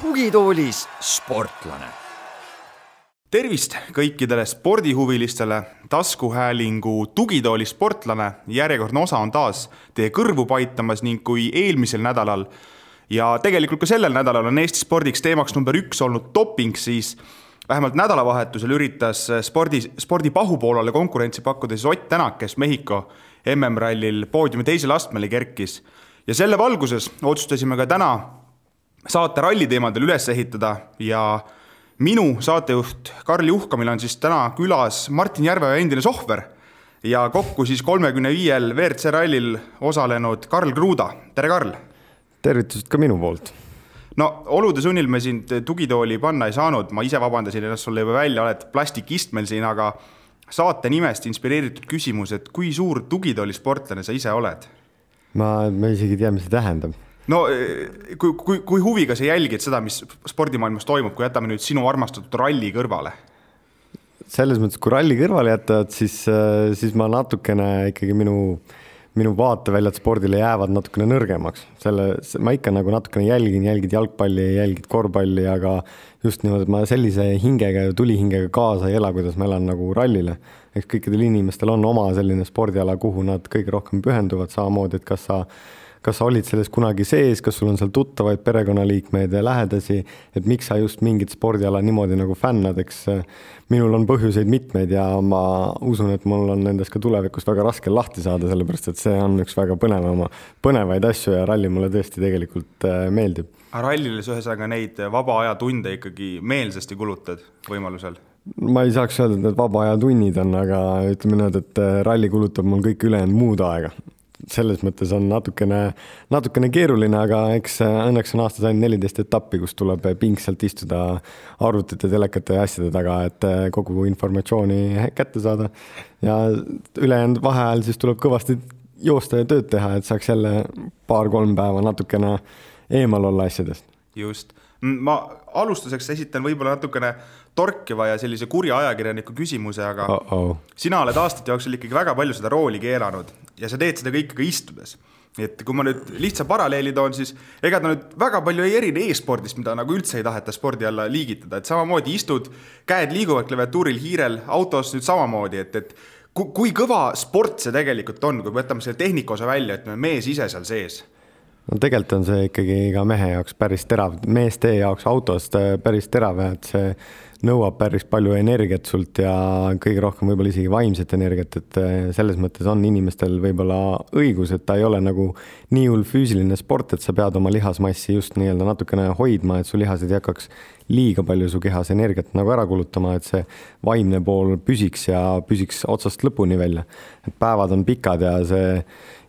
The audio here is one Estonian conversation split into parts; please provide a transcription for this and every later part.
tugitoolis sportlane. tervist kõikidele spordihuvilistele, taskuhäälingu Tugitooli sportlane, järjekordne osa on taas teie kõrvu paitamas ning kui eelmisel nädalal ja tegelikult ka sellel nädalal on Eesti spordiks teemaks number üks olnud doping, siis vähemalt nädalavahetusel üritas spordi, spordi pahupoolele konkurentsi pakkuda siis Ott Tänak, kes Mehhiko MM-rallil poodiumi teisele astmele kerkis. ja selle valguses otsustasime ka täna saate ralli teemadel üles ehitada ja minu saatejuht Karl Juhkamil on siis täna külas Martin Järveoja endine sohver ja kokku siis kolmekümne viiel WRC rallil osalenud Karl Kruuda, tere Karl! Tervitused ka minu poolt! no olude sunnil me sind tugitooli panna ei saanud, ma ise vabandasin ennast sulle juba välja, oled plastikistmel siin, aga saate nimest inspireeritud küsimus, et kui suur tugitoolisportlane sa ise oled? ma, ma isegi ei tea, mis see tähendab no eh, kui, kui, kui huviga sa jälgid seda, mis spordimaailmas toimub, kui jätame nüüd sinu armastatud ralli kõrvale? selles mõttes, kui ralli kõrvale jätta, siis, eh, siis ma natukene ikkagi minu, minu vaateväljad spordile jäävad natukene nõrgemaks. selle, ma ikka nagu natukene jälgin, jälgid jalgpalli, jälgid korvpalli, aga just niimoodi, et ma sellise hingega ja tulihingega kaasa ei ela, kuidas ma elan nagu rallile. eks kõikidel inimestel on oma selline spordiala, kuhu nad kõige rohkem pühenduvad, samamoodi, et kas sa kas sa olid selles kunagi sees, kas sul on seal tuttavaid perekonnaliikmeid ja lähedasi, et miks sa just mingit spordiala niimoodi nagu fännad, eks minul on põhjuseid mitmeid ja ma usun, et mul on nendest ka tulevikus väga raske lahti saada, sellepärast et see on üks väga põnevama, põnevaid asju ja ralli mulle tõesti tegelikult äh, meeldib. sa ühesõnaga neid vaba aja tunde ikkagi meelsasti kulutad võimalusel? ma ei saaks öelda, et need vaba aja tunnid on, aga ütleme niimoodi, et äh, ralli kulutab mul kõik ülejäänud muud aega selles mõttes on natukene, natukene keeruline, aga eks õnneks on aastas ainult neliteist etappi, kus tuleb pingsalt istuda arvutite, telekate ja asjade taga, et kogu informatsiooni kätte saada. ja ülejäänud vaheajal siis tuleb kõvasti joosta ja tööd teha, et saaks jälle paar-kolm päeva natukene eemal olla asjadest. just, ma alustuseks esitan võib-olla natukene torkiva ja sellise kurja ajakirjaniku küsimuse, aga oh -oh. sina oled aastate jooksul ikkagi väga palju seda rooli keelanud ja sa teed seda kõike ka istudes. et kui ma nüüd lihtsa paralleeli toon, siis ega ta nüüd väga palju ei erine e-spordist, mida nagu üldse ei taheta spordi alla liigitada, et samamoodi istud, käed liiguvad klaviatuuril, hiirel, autos nüüd samamoodi, et, et kui, kui kõva sport see tegelikult on, kui võtame selle tehnika osa välja, ütleme mees ise seal sees no tegelikult on see ikkagi ka mehe jaoks päris terav, meeste jaoks autost päris terav et see nõuab päris palju energiat sult ja kõige rohkem võib-olla isegi vaimset energiat, et eh, selles mõttes on inimestel võib-olla õigus, et ta ei ole nagu nii hull füüsiline sport, et sa pead oma lihasmassi just nii-öelda natukene hoidma, et su lihased ei hakkaks liiga palju su kehas energiat nagu ära kulutama, et see vaimne pool püsiks ja püsiks otsast lõpuni välja. et päevad on pikad ja see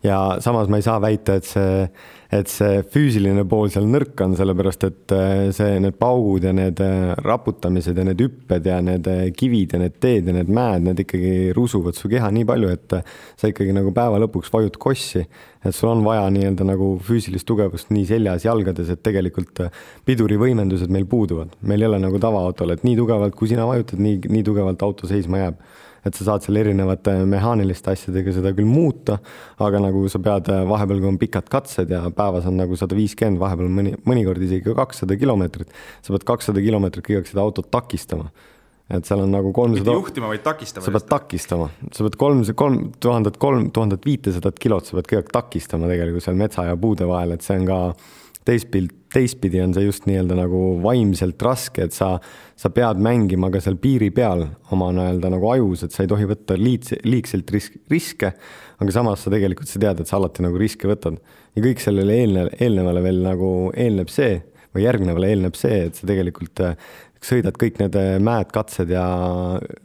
ja samas ma ei saa väita, et see et see füüsiline pool seal nõrk on, sellepärast et äh, see, need paugud ja need äh, raputamised ja need hüpped ja need äh, kivid ja need teed ja need mäed, need ikkagi rusuvad su keha nii palju, et sa ikkagi nagu päeva lõpuks vajud kossi. et sul on vaja nii-öelda nagu füüsilist tugevust nii seljas, jalgades, et tegelikult pidurivõimendused meil puuduvad. meil ei ole nagu tavaautol, et nii tugevalt, kui sina vajutad, nii, nii tugevalt auto seisma jääb et sa saad seal erinevate mehaaniliste asjadega seda küll muuta, aga nagu sa pead vahepeal, kui on pikad katsed ja päevas on nagu sada viiskümmend, vahepeal mõni, mõnikord isegi kakssada kilomeetrit, sa pead kakssada kilomeetrit kõigepealt seda autot takistama et seal on nagu kolmsada. mitte juhtima, vaid takistama. sa pead takistama, sa pead kolm, kolm tuhandet, kolm tuhandet viitesadat kilot, sa pead kõigepealt takistama tegelikult seal metsa ja puude vahel, et see on ka teistpidi, teistpidi on see just nii-öelda nagu vaimselt raske, et sa, sa pead mängima ka seal piiri peal oma nii-öelda nagu ajus, et sa ei tohi võtta liits, liigselt risk, riske, aga samas sa tegelikult sa tead, et sa alati nagu riske võtad. ja kõik sellele eelne, eelnevale veel nagu eelneb see või järgnevale eelneb see, et sa tegelikult sõidad kõik need mäed, katsed ja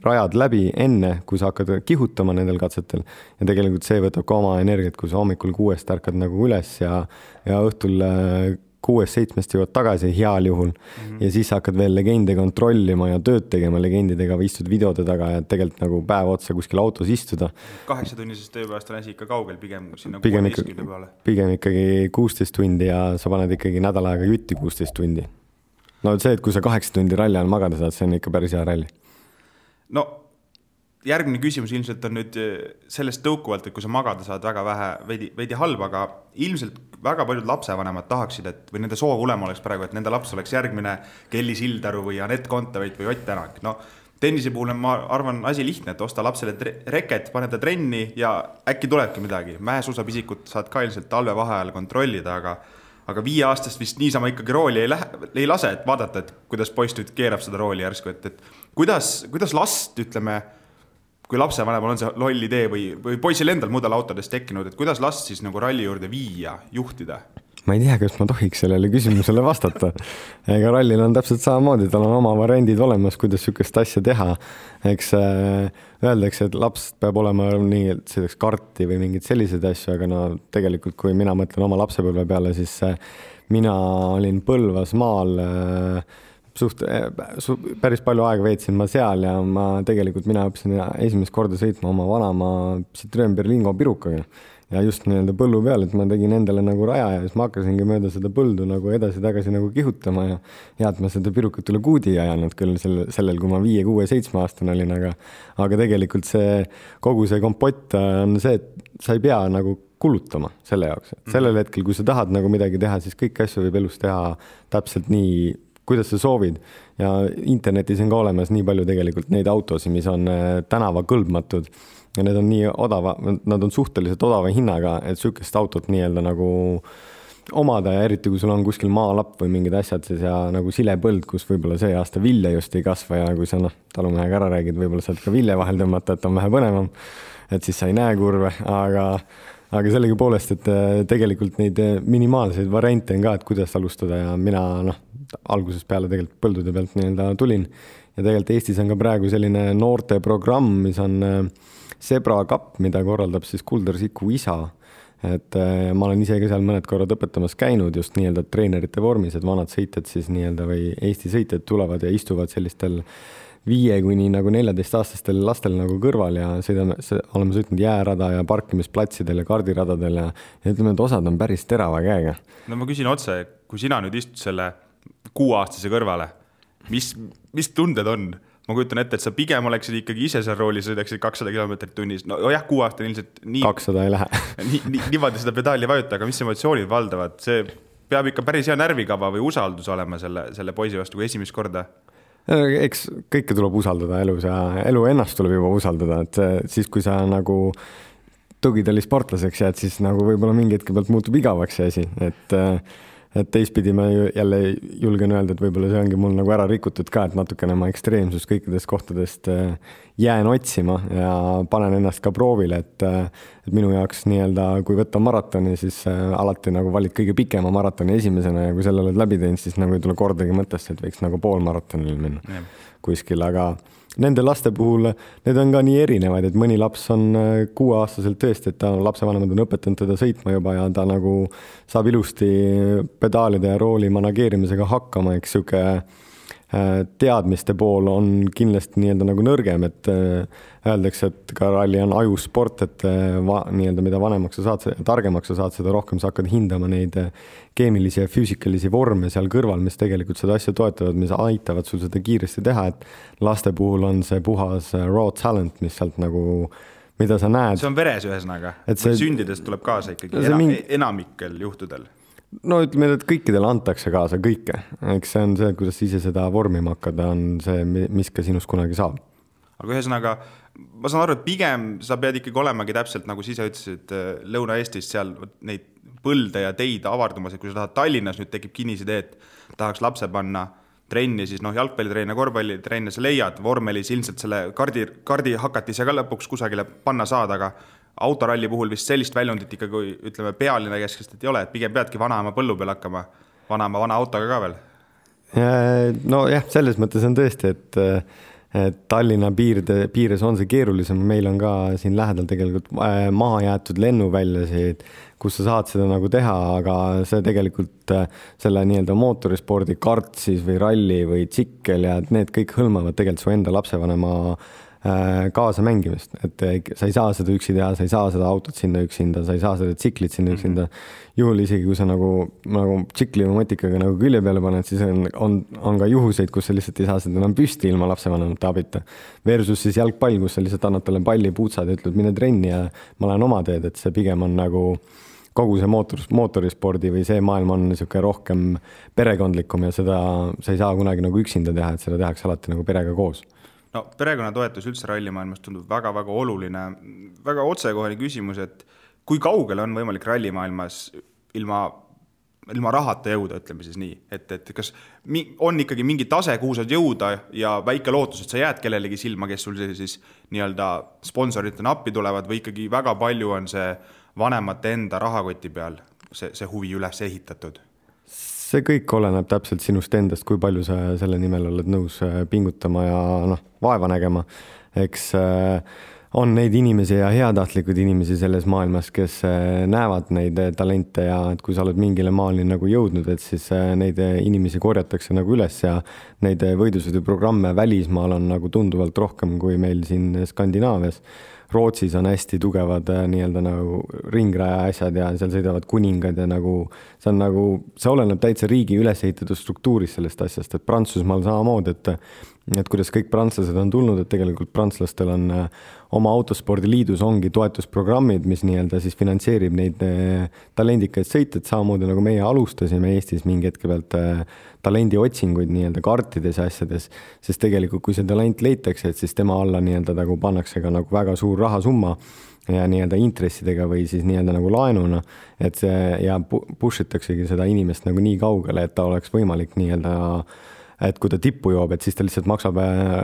rajad läbi enne, kui sa hakkad kihutama nendel katsetel. ja tegelikult see võtab ka oma energiat, kui sa hommikul kuuest ärkad nagu üles ja, ja õhtul äh, kuuest-seitsmest jõuad tagasi heal juhul mm. -hmm. ja siis hakkad veel legende kontrollima ja tööd tegema legendidega või istud videode taga ja tegelikult nagu päev otsa kuskil autos istuda. kaheksatunnisest tööpäevast on asi ikka kaugel, pigem sinna pigem ikka, pigem ikkagi kuusteist tundi ja sa paned ikkagi nädal aega jutti kuusteist tundi no see, et kui sa kaheksa tundi ralli all magada saad, see on ikka päris hea ralli. no järgmine küsimus ilmselt on nüüd eh, sellest tõukuvalt, et kui sa magada saad väga vähe, veidi, veidi halb, aga ilmselt väga paljud lapsevanemad tahaksid, et või nende soov olema oleks praegu, et nende laps oleks järgmine Kelly Sildaru või Anett Kontaveit või Ott Tänak, no tennise puhul on, ma arvan, asi lihtne, et osta lapsele reket, pane ta trenni ja äkki tulebki midagi. mäesuusapisikut saad ka ilmselt talvevaheajal kontrollida, aga aga viieaastast vist niisama ikkagi rooli ei lähe, ei lase, et vaadata, et kuidas poiss nüüd keerab seda rooli järsku, et, et kuidas, kuidas last, ütleme, kui lapsevanemal on see loll idee või, või poisil endal mudelautodest tekkinud, et kuidas last siis nagu ralli juurde viia, juhtida? Ma ei tea, kas ma tohiks sellele küsimusele vastata. ega rallil on täpselt samamoodi, tal on oma variandid olemas, kuidas niisugust asja teha. eks äh, öeldakse, et laps peab olema nii, et selleks karti või mingeid selliseid asju, aga no tegelikult, kui mina mõtlen oma lapsepõlve peale, siis äh, mina olin Põlvas maal äh, suht, su, päris palju aega veetsin ma seal ja ma tegelikult, mina õppisin esimest korda sõitma oma vanaema Citroen Berlingo pirukaga ja just nii-öelda põllu peal, et ma tegin endale nagu raja ja siis ma hakkasingi mööda seda põldu nagu edasi-tagasi nagu kihutama ja hea, et ma seda pirukat üle kuudi ei ajanud küll sel, sellel, kui ma viie, kuue, seitsmeaastane olin, aga aga tegelikult see, kogu see kompott on see, et sa ei pea nagu kulutama selle jaoks, et sellel mhm. hetkel, kui sa tahad nagu midagi teha, siis kõiki asju võib elus teha täpselt nii, kuidas sa soovid. Ja internetis on ka olemas nii palju tegelikult neid autosid, mis on äh, tänavakõlbmatud ja need on nii odava, nad on suhteliselt odava hinnaga, et sihukest autot nii-öelda nagu omada ja eriti, kui sul on kuskil maalapp või mingid asjad siis ja nagu silepõld, kus võib-olla see aasta vilja just ei kasva ja kui sa noh, talumehega ära räägid, võib-olla saad ka vilja vahel tõmmata, et on vähe põnevam. et siis sa ei näe kurve, aga, aga sellegipoolest, et äh, tegelikult neid äh, minimaalseid variante on ka, et kuidas alustada ja mina noh, algusest peale tegelikult põldude pealt nii-öelda tulin. ja tegelikult Eestis on ka praegu selline noorteprogramm, mis on äh, Zebra Cup, mida korraldab siis Kuldar Siku isa. et äh, ma olen ise ka seal mõned korrad õpetamas käinud just nii-öelda treenerite vormis, et vanad sõitjad siis nii-öelda või Eesti sõitjad tulevad ja istuvad sellistel viie kuni nagu neljateistaastastel lastel nagu kõrval ja sõidame, oleme sõitnud jäärada ja parkimisplatsidel ja kardiradadel ja, ja ütleme, et osad on päris terava käega. no ma küsin otse, kui sina nüüd istud selle kuueaastase kõrvale, mis, mis tunded on? Ma kujutan ette, et sa pigem oleksid ikkagi ise seal roolis, sõidaksid kakssada kilomeetrit tunnis, nojah, kuueaastane ilmselt nii. kakssada ei lähe nii, nii, niimoodi seda pedaali ei vajuta, aga mis emotsioonid valdavad, see peab ikka päris hea närvikava või usaldus olema selle, selle poisi vastu, kui esimest korda eks kõike tuleb usaldada elus ja elu ennast tuleb juba usaldada, et siis, kui sa nagu tugitali sportlaseks jääd, siis nagu võib-olla mingi hetke pealt muutub igavaks see asi, et äh, et teistpidi ma jälle julgen öelda, et võib-olla see ongi mul nagu ära rikutud ka, et natukene ma ekstreemsust kõikidest kohtadest äh, jään otsima ja panen ennast ka proovile, et äh, et minu jaoks nii-öelda, kui võtta maratoni, siis äh, alati nagu valid kõige pikema maratoni esimesena ja kui selle oled läbi teinud, siis nagu ei tule kordagi mõttesse, et võiks nagu poolmaratonil minna kuskil, aga nende laste puhul, need on ka nii erinevad, et mõni laps on äh, kuueaastaselt tõesti, et ta, lapsevanemad on õpetanud teda sõitma juba ja ta nagu saab ilusti pedaalide ja rooli manageerimisega hakkama, eks sihuke Äh, teadmiste pool on kindlasti nii-öelda nagu nõrgem, et äh, öeldakse, et ka ralli on ajusport, et äh, nii-öelda mida vanemaks sa saad, targemaks sa saad, seda rohkem sa hakkad hindama neid keemilisi ja füüsikalisi vorme seal kõrval, mis tegelikult seda asja toetavad, mis aitavad sul seda kiiresti teha, et laste puhul on see puhas raw talent, mis sealt nagu mida sa näed. see on veres ühesõnaga, see... sündides tuleb kaasa ikkagi, ena, mingi... enamikel juhtudel no ütleme, et kõikidele antakse kaasa kõike, eks see on see, kuidas ise seda vormima hakata, on see, mis ka sinust kunagi saab. aga ühesõnaga, ma saan aru, et pigem sa pead ikkagi olemagi täpselt nagu sa ise ütlesid, Lõuna-Eestis seal neid põlde ja teid avardumas, et kui sa tahad Tallinnas nüüd tekib kinnisidee, et tahaks lapse panna trenni, siis noh, jalgpallitrenni ja korvpallitrenni sa leiad, vormelis ilmselt selle kardi, kardihakatise ka lõpuks kusagile panna saad, aga autoralli puhul vist sellist väljundit ikkagi ütleme, pealinna keskselt ei ole, et pigem peadki vanaema põllu peal hakkama, vanaema vana autoga ka veel. nojah, selles mõttes on tõesti, et et Tallinna piirde, piires on see keerulisem, meil on ka siin lähedal tegelikult äh, maha jäetud lennuväljasid, kus sa saad seda nagu teha, aga see tegelikult äh, selle nii-öelda mootorispordi kart siis või ralli või tsikkel ja need kõik hõlmavad tegelikult su enda lapsevanema Äh, kaasamängimist, et sa ei saa seda üksi teha, sa ei saa seda autot sinna üksinda, sa ei saa seda tsiklit sinna mhm. üksinda. juhul isegi, kui sa nagu, nagu tsikli või motikaga nagu külje peale paned, siis on, on, on ka juhuseid, kus sa lihtsalt ei saa seda enam püsti ilma lapsevanemate abita. Versus siis jalgpall, kus sa lihtsalt annad talle palli, puutsad ja ütled, mine trenni ja ma lähen oma teed, et see pigem on nagu kogu see mootor, mootorispordi või see maailm on niisugune rohkem perekondlikum ja seda sa ei saa kunagi nagu üksinda teha, et seda tehakse alati nagu perega koos no perekonnatoetus üldse rallimaailmas tundub väga-väga oluline, väga otsekohene küsimus, et kui kaugele on võimalik rallimaailmas ilma, ilma rahata jõuda, ütleme siis nii, et, et kas mi, on ikkagi mingi tase, kuhu saad jõuda ja väike lootus, et sa jääd kellelegi silma, kes sul siis nii-öelda sponsoritena appi tulevad või ikkagi väga palju on see vanemate enda rahakoti peal see, see huvi üles ehitatud see kõik oleneb täpselt sinust endast, kui palju sa selle nimel oled nõus äh, pingutama ja noh, vaeva nägema. eks äh, on neid inimesi ja heatahtlikud inimesi selles maailmas, kes äh, näevad neid talente ja et kui sa oled mingile maani nagu jõudnud, et siis neid inimesi korjatakse nagu üles ja neid võidusõiduprogramme välismaal on nagu tunduvalt rohkem kui meil siin Skandinaavias Rootsis on hästi tugevad äh, nii-öelda nagu ringraja asjad ja seal sõidavad kuningad ja nagu see on nagu, see oleneb täitsa riigi üles ehitatud struktuurist sellest asjast, et Prantsusmaal samamoodi, et et kuidas kõik prantslased on tulnud, et tegelikult prantslastel on äh, oma autospordiliidus ongi toetusprogrammid, mis nii-öelda siis finantseerib neid äh, talendikaid sõitjaid, samamoodi nagu meie alustasime Eestis mingi hetke pealt talendiotsinguid nii-öelda kartides ja asjades, sest tegelikult, kui see talent leitakse, et siis tema alla nii-öelda nagu pannakse ka nagu väga suur rahasumma ja nii-öelda intressidega või siis nii-öelda nagu laenuna, et see ja push itaksegi seda inimest nagu nii kaugele, et ta oleks võimalik nii-öelda et kui ta tippu joob, et siis ta lihtsalt maksab äh,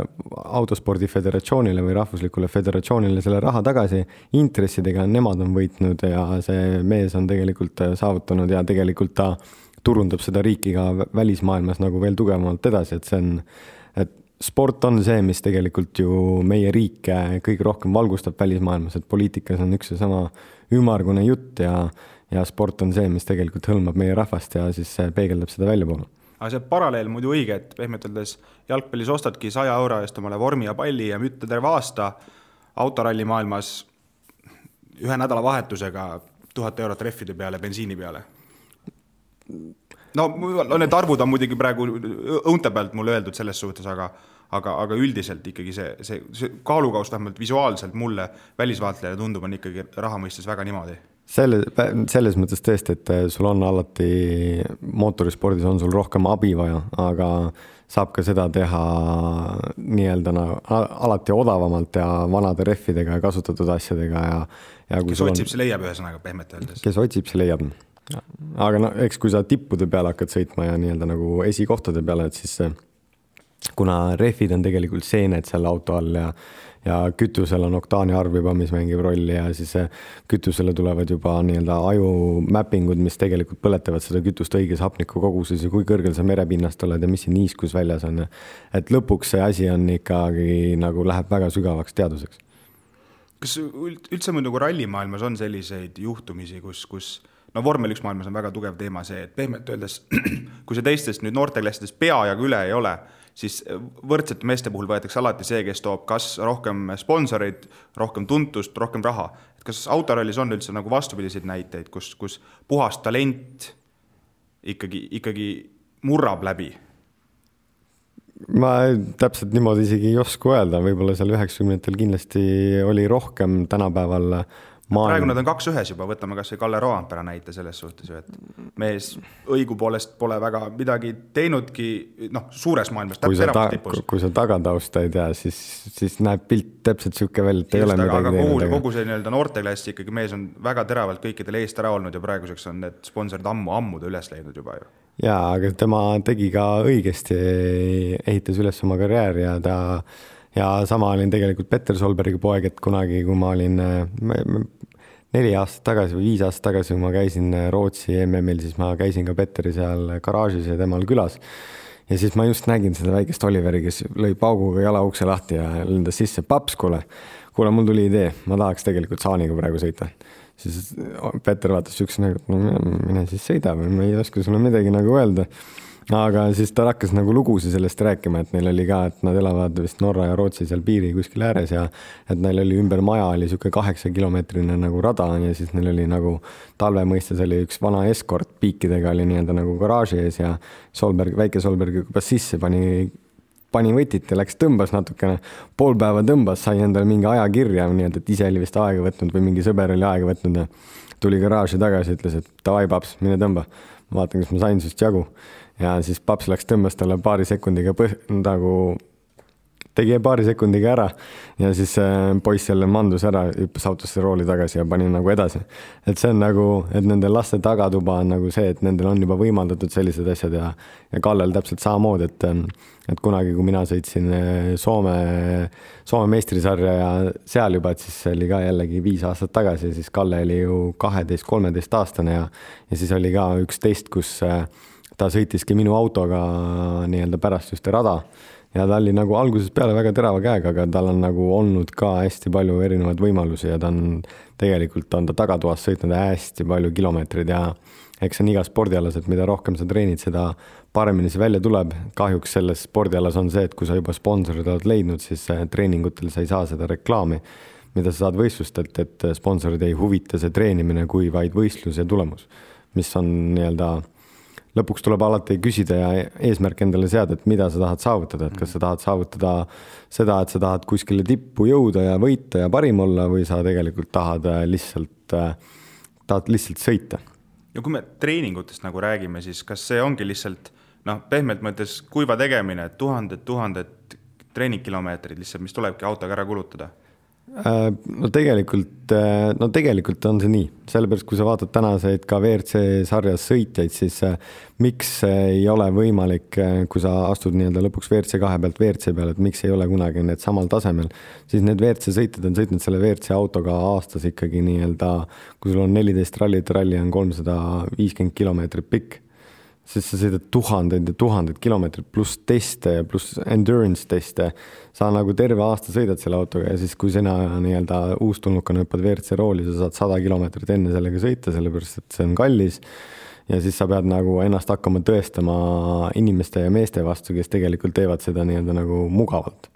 autospordi föderatsioonile või rahvuslikule föderatsioonile selle raha tagasi. intressidega nemad on võitnud ja see mees on tegelikult äh, saavutanud ja tegelikult ta turundab seda riiki ka välismaailmas nagu veel tugevamalt edasi, et see on, et sport on see, mis tegelikult ju meie riike kõige rohkem valgustab välismaailmas, et poliitikas on üks seesama ümmargune jutt ja, ja sport on see, mis tegelikult hõlmab meie rahvast ja siis peegeldab seda väljapoole aga see paralleel muidu õige, et pehmelt öeldes jalgpallis ostadki saja euro eest omale vormi ja palli ja mütta terve aasta, autoralli maailmas ühe nädalavahetusega tuhat eurot rehvide peale, bensiini peale. No need arvud on muidugi praegu õunte pealt mulle öeldud selles suhtes, aga aga, aga üldiselt ikkagi see, see, see kaalukauss vähemalt visuaalselt mulle välisvaatlejale tundub, on ikkagi raha mõistes väga niimoodi selle, selles mõttes tõesti, et sul on alati, mootorispordis on sul rohkem abi vaja, aga saab ka seda teha nii-öelda nagu alati odavamalt ja vanade rehvidega ja kasutatud asjadega ja, ja kes otsib see leiab ühesõnaga pehmelt öeldes. kes otsib, see leiab aga no eks, kui sa tippude peale hakkad sõitma ja nii-öelda nagu esikohtade peale, et siis kuna rehvid on tegelikult seened seal auto all ja ja kütusel on oktaani arv juba, mis mängib rolli ja siis kütusele tulevad juba nii-öelda aju mapping ud, mis tegelikult põletavad seda kütust õiges hapnikukoguses ja kui kõrgel sa merepinnast oled ja mis see niiskus väljas on. et lõpuks see asi on ikkagi nagu läheb väga sügavaks teaduseks. kas üldse muidu rallimaailmas on selliseid juhtumisi, kus, kus no vormel üks maailmas on väga tugev teema see, et pehmelt öeldes, kui see teistest nüüd noorteklassidest peajagu üle ei ole, siis võrdsete meeste puhul võetakse alati see, kes toob kas rohkem sponsoreid, rohkem tuntust, rohkem raha. et kas autorallis on üldse nagu vastupidiseid näiteid, kus, kus puhas talent ikkagi, ikkagi murrab läbi? ma täpselt niimoodi isegi ei oska öelda, võib-olla seal üheksakümnendatel kindlasti oli rohkem, tänapäeval maailm. praegu nad on kaks ühes juba, võtame kasvõi Kalle Roompere näite selles suhtes ju, et mees õigupoolest pole väga midagi teinudki, noh, suures maailmas. kui sa ta-, kui sa tagatausta ei tea, siis, siis näeb pilt täpselt niisugune välja, et ei ole midagi aga kogu, kogu see nii-öelda noorteklass ikkagi, mees on väga teravalt kõikidel eest ära olnud ja praeguseks on need sponsorid ammu, ammu ta üles leidnud juba ju jaa, aga tema tegi ka õigesti, ehitas üles oma karjääri ja ta ja sama olin tegelikult Petter Solbergi poeg, et kunagi, kui ma olin neli aastat tagasi või viis aastat tagasi, kui ma käisin Rootsi MM-il, siis ma käisin ka Petteri seal garaažis ja temal külas. ja siis ma just nägin seda väikest Oliveri, kes lõi pauguga jala ukse lahti ja lendas sisse, paps, kuule, kuule, mul tuli idee, ma tahaks tegelikult saaniga praegu sõita. siis Petter vaatas siukse näoga, et no mine siis sõida või ma ei oska sulle midagi nagu öelda aga siis ta hakkas nagu lugusid sellest rääkima, et neil oli ka, et nad elavad vist Norra ja Rootsi seal piiri kuskil ääres ja et neil oli ümber maja oli niisugune kaheksakilomeetrine nagu rada ja siis neil oli nagu talve mõistes oli üks vana eskort piikidega oli nii-öelda nagu garaaži ees ja Solberg, väike Solberg hüppas sisse, pani pani võtit ja läks, tõmbas natukene, pool päeva tõmbas, sai endale mingi aja kirja, nii-öelda, et ise oli vist aega võtnud või mingi sõber oli aega võtnud ja tuli garaaži tagasi, ütles, et davai, paps, mine tõmba. vaatan, kas ma sain sinust jagu ja siis paps läks, tõmbas talle paari sekundiga põh-, nagu tegi paari sekundiga ära ja siis äh, poiss jälle mandus ära, hüppas autosse rooli tagasi ja pani nagu edasi. et see on nagu, et nende laste tagatuba on nagu see, et nendel on juba võimaldatud sellised asjad ja, ja Kallel täpselt samamoodi, et, ähm, et kunagi, kui mina sõitsin äh, Soome, Soome meistrisarja ja seal juba, et siis oli ka jällegi viis aastat tagasi, siis Kalle oli ju kaheteist, kolmeteistaastane ja, ja siis oli ka üks test, kus äh, ta sõitiski minu autoga nii-öelda pärast ühte rada ja ta oli nagu algusest peale väga terava käega, aga tal on nagu olnud ka hästi palju erinevaid võimalusi ja ta on, tegelikult on ta tagatoas sõitnud hästi palju kilomeetreid ja eks see on igas spordialas, et mida rohkem sa treenid, seda paremini see välja tuleb. kahjuks selles spordialas on see, et kui sa juba sponsorid oled leidnud, siis treeningutel sa ei saa seda reklaami, mida sa saad võistlustelt, et sponsorid ei huvita see treenimine kui vaid võistlus ja tulemus, mis on nii-öelda lõpuks tuleb alati küsida ja eesmärk endale seada, et mida sa tahad saavutada, et kas sa tahad saavutada seda, et sa tahad kuskile tippu jõuda ja võita ja parim olla või sa tegelikult tahad äh, lihtsalt, äh, tahad lihtsalt sõita. ja kui me treeningutest nagu räägime, siis kas see ongi lihtsalt noh, pehmelt mõttes kuiva tegemine, tuhanded-tuhanded treeningkilomeetrid lihtsalt, mis tulebki autoga ära kulutada no tegelikult, äh, no tegelikult on see nii, sellepärast kui sa vaatad tänaseid ka WRC sarjas sõitjaid, siis äh, miks ei ole võimalik, kui sa astud nii-öelda lõpuks WRC kahe pealt WRC peale, et miks ei ole kunagi need samal tasemel, siis need WRC sõitjad on sõitnud selle WRC autoga aastas ikkagi nii-öelda, kui sul on neliteist rallit, ralli on kolmsada viiskümmend kilomeetrit pikk sest sa sõidad tuhandeid ja tuhandeid kilomeetreid pluss teste ja pluss endurance teste. sa nagu terve aasta sõidad selle autoga ja siis, kui sina nii-öelda uustulnukana hüppad WRC rooli, sa saad sada kilomeetrit enne sellega sõita, sellepärast et see on kallis. ja siis sa pead nagu ennast hakkama tõestama inimeste ja meeste vastu, kes tegelikult teevad seda nii-öelda nagu mugavalt.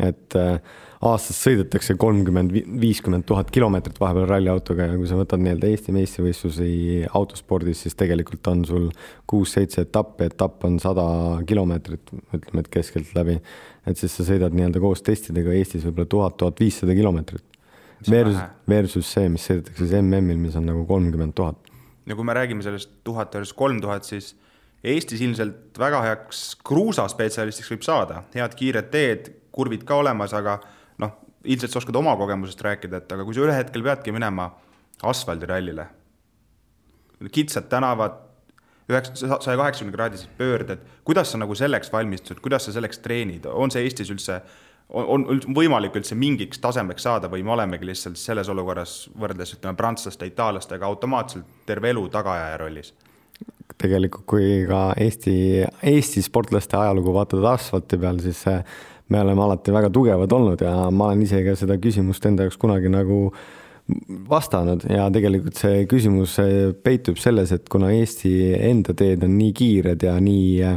Et äh, aastas sõidetakse kolmkümmend, viiskümmend tuhat kilomeetrit vahepeal ralliautoga ja kui sa võtad nii-öelda Eesti meistrivõistlusi autospordis, siis tegelikult on sul kuus-seitse etappi, etapp on sada kilomeetrit, ütleme, et keskeltläbi. et siis sa sõidad nii-öelda koos testidega Eestis võib-olla tuhat, tuhat viissada kilomeetrit. Versus, versus see, mis sõidetakse siis MM-il, mis on nagu kolmkümmend tuhat. ja kui me räägime sellest tuhat versus kolm tuhat, siis Eestis ilmselt väga heaks kruusaspetsialistiks võib saada, head kiired teed, kurvid ka olemas, aga noh, ilmselt sa oskad oma kogemusest rääkida, et aga kui sa ühel hetkel peadki minema asfaldirallile, kitsad tänavad, üheksa, saja kaheksakümne kraadised pöörded, kuidas sa nagu selleks valmistud, kuidas sa selleks treenid, on see Eestis üldse, on, on võimalik üldse mingiks tasemeks saada või me olemegi lihtsalt selles olukorras võrreldes ütleme prantslaste, itaallastega automaatselt terve elu tagaajaja rollis? tegelikult, kui ka Eesti, Eesti sportlaste ajalugu vaatad asfalti peal, siis me oleme alati väga tugevad olnud ja ma olen ise ka seda küsimust enda jaoks kunagi nagu vastanud ja tegelikult see küsimus peitub selles, et kuna Eesti enda teed on nii kiired ja nii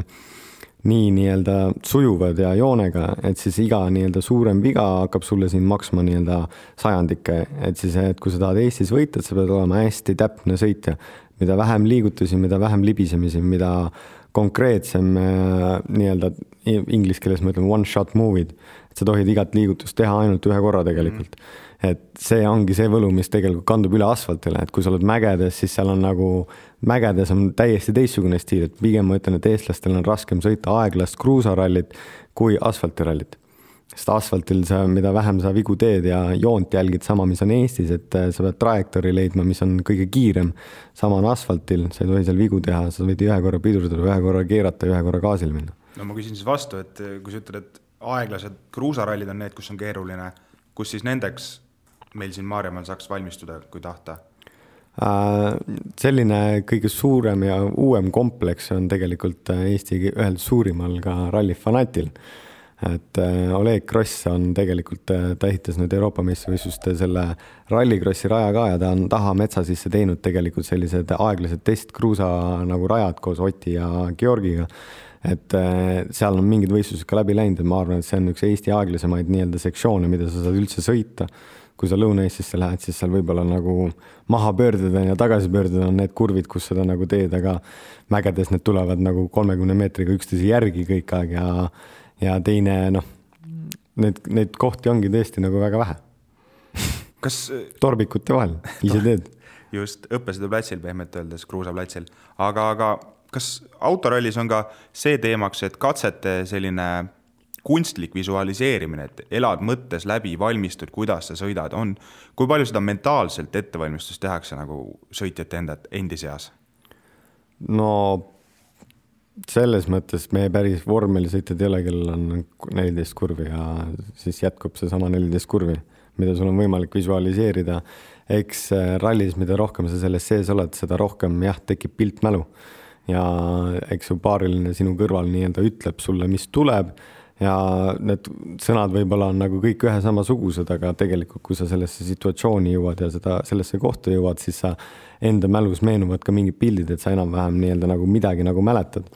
nii nii-öelda sujuvad ja joonega, et siis iga nii-öelda suurem viga hakkab sulle siin maksma nii-öelda sajandikke, et siis, et kui sa tahad Eestis võita, et sa pead olema hästi täpne sõitja. mida vähem liigutusi, mida vähem libisemisi, mida konkreetsem äh, nii-öelda inglise keeles me ütleme one shot movie'd, et sa tohid igat liigutust teha ainult ühe korra tegelikult mm. -hmm. et see ongi see võlu, mis tegelikult kandub üle asfaltile, et kui sa oled mägedes, siis seal on nagu, mägedes on täiesti teistsugune stiil, et pigem ma ütlen, et eestlastel on raskem sõita aeglast kruusarallit kui asfaltirallit sest asfaltil sa, mida vähem sa vigu teed ja joont jälgid sama, mis on Eestis, et äh, sa pead trajektoori leidma, mis on kõige kiirem. sama on asfaltil, sa ei tohi seal vigu teha, sa võid ühe korra pidurdada, ühe korra keerata, ühe korra gaasil minna. No ma küsin siis vastu, et äh, kui sa ütled, et aeglased kruusarallid on need, kus on keeruline, kus siis nendeks meil siin Maarjamaal saaks valmistuda, kui tahta? Äh, selline kõige suurem ja uuem kompleks on tegelikult Eesti ühel suurimal ka Rally Fanatil et äh, Oleg Kross on tegelikult, äh, ta ehitas nüüd Euroopa meistrivõistluste selle rallikrossi raja ka ja ta on taha metsa sisse teinud tegelikult sellised aeglased testkruusa nagu rajad koos Oti ja Georgiga. Et äh, seal on mingid võistlused ka läbi läinud ja ma arvan, et see on üks Eesti aeglasemaid nii-öelda sektsioone, mida sa saad üldse sõita. kui sa Lõuna-Eestisse lähed, siis seal võib-olla nagu mahapöörded on ja tagasipöörded on need kurvid, kus seda nagu teed, aga mägedes need tulevad nagu kolmekümne meetriga üksteise järgi kõik aeg ja ja teine noh, need, neid kohti ongi tõesti nagu väga vähe. kas torbikute vahel, ise teed. just, õppesõidu platsil pehmelt öeldes, kruusaplatsil, aga, aga kas autorallis on ka see teemaks, et katsete selline kunstlik visualiseerimine, et elad mõttes läbi, valmistud, kuidas sa sõidad, on, kui palju seda mentaalselt ettevalmistust tehakse nagu sõitjate enda, endi seas? no selles mõttes meie päris vormelisõitjad ei ole, kellel on neliteist kurvi ja siis jätkub seesama neliteist kurvi, mida sul on võimalik visualiseerida. eks äh, rallis, mida rohkem sa selles sees oled, seda rohkem jah, tekib piltmälu. Ja eks su paariline sinu kõrval nii-öelda ütleb sulle, mis tuleb ja need sõnad võib-olla on nagu kõik ühe samasugused, aga tegelikult, kui sa sellesse situatsiooni jõuad ja seda, sellesse kohta jõuad, siis sa enda mälus meenuvad ka mingid pildid, et sa enam-vähem nii-öelda nagu midagi nagu mäletad.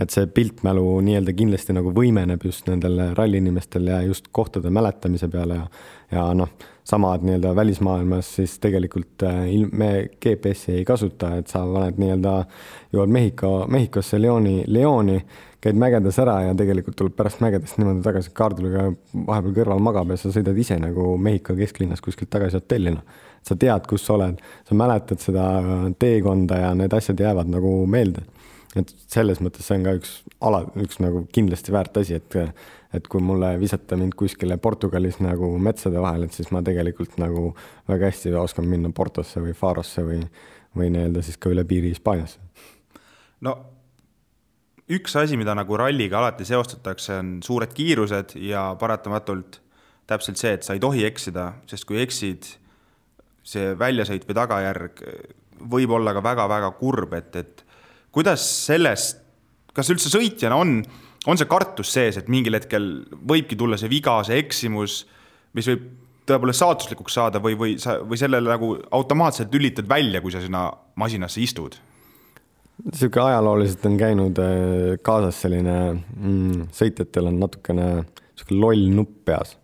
et see piltmälu nii-öelda kindlasti nagu võimeneb just nendel ralliinimestel ja just kohtade mäletamise peale ja ja noh, samad nii-öelda välismaailmas siis tegelikult äh, me GPS-i ei kasuta, et sa paned nii-öelda, jõuad Mehhiko, Mehhikosse Leoni, Leoni käid mägedes ära ja tegelikult tuleb pärast mägedest niimoodi tagasi, kaarduliga vahepeal kõrval magab ja sa sõidad ise nagu Mehhiko kesklinnas kuskilt tagasi hotelli, noh. sa tead, kus sa oled, sa mäletad seda teekonda ja need asjad jäävad nagu meelde. et selles mõttes see on ka üks ala, üks nagu kindlasti väärt asi, et et kui mulle visata mind kuskile Portugalis nagu metsade vahel, et siis ma tegelikult nagu väga hästi oskan minna Portosse või Farosse või, või nii-öelda siis ka üle piiri Hispaaniasse. no üks asi, mida nagu ralliga alati seostatakse, on suured kiirused ja paratamatult täpselt see, et sa ei tohi eksida, sest kui eksid, see väljasõit või tagajärg võib olla ka väga-väga kurb, et, et kuidas sellest, kas üldse sõitjana on, on see kartus sees, et mingil hetkel võibki tulla see viga, see eksimus, mis võib tõepoolest saatuslikuks saada või, või sa, või sellele nagu automaatselt lülitad välja, kui sa sinna masinasse istud niisugune ajalooliselt on käinud äh, kaasas selline mm,, sõitjatel on natukene niisugune loll nupp peas.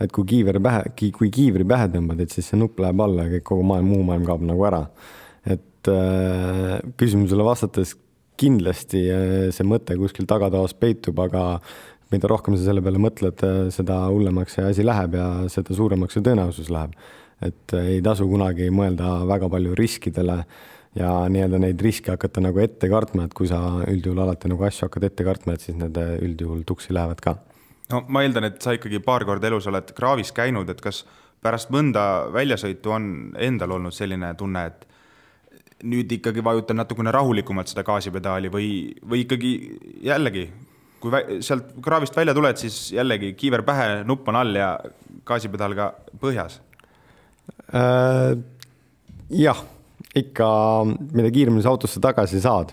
et kui kiiver pähe, kui kiivri pähe tõmbad, et siis see nupp läheb alla ja kõik, kogu maailm, muu maailm kaob nagu ära. et äh, küsimusele vastates kindlasti äh, see mõte kuskil tagatoas peitub, aga mida rohkem sa selle peale mõtled, äh, seda hullemaks see asi läheb ja seda suuremaks see tõenäosus läheb. et ei tasu kunagi mõelda väga palju riskidele ja nii-öelda neid riske hakata nagu ette kartma, et kui sa üldjuhul alati nagu asju hakkad ette kartma, et siis need üldjuhul tuksi lähevad ka. no ma eeldan, et sa ikkagi paar korda elus oled kraavis käinud, et kas pärast mõnda väljasõitu on endal olnud selline tunne, et nüüd ikkagi vajutan natukene rahulikumalt seda gaasipedaali või, või ikkagi jällegi, kui sealt kraavist välja tuled, siis jällegi kiiver pähe, nupp on all ja gaasipedaal ka põhjas äh,? jah ikka, mida kiiremini sa autosse tagasi saad,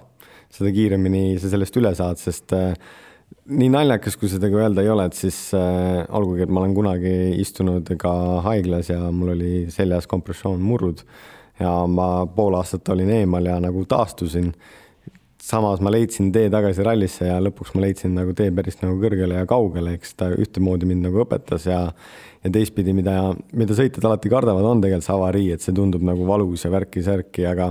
seda kiiremini sa sellest üle saad, sest äh, nii naljakas, kui seda ka öelda ei ole, et siis äh, olgugi, et ma olen kunagi istunud ka haiglas ja mul oli seljas kompressioonmurrud ja ma pool aastat olin eemal ja nagu taastusin. Samas ma leidsin tee tagasi rallisse ja lõpuks ma leidsin nagu tee päris nagu kõrgele ja kaugele, eks ta ühtemoodi mind nagu õpetas ja ja teistpidi, mida, mida sõitjad alati kardavad, on tegelikult see avarii, et see tundub nagu valus ja värki-särki, aga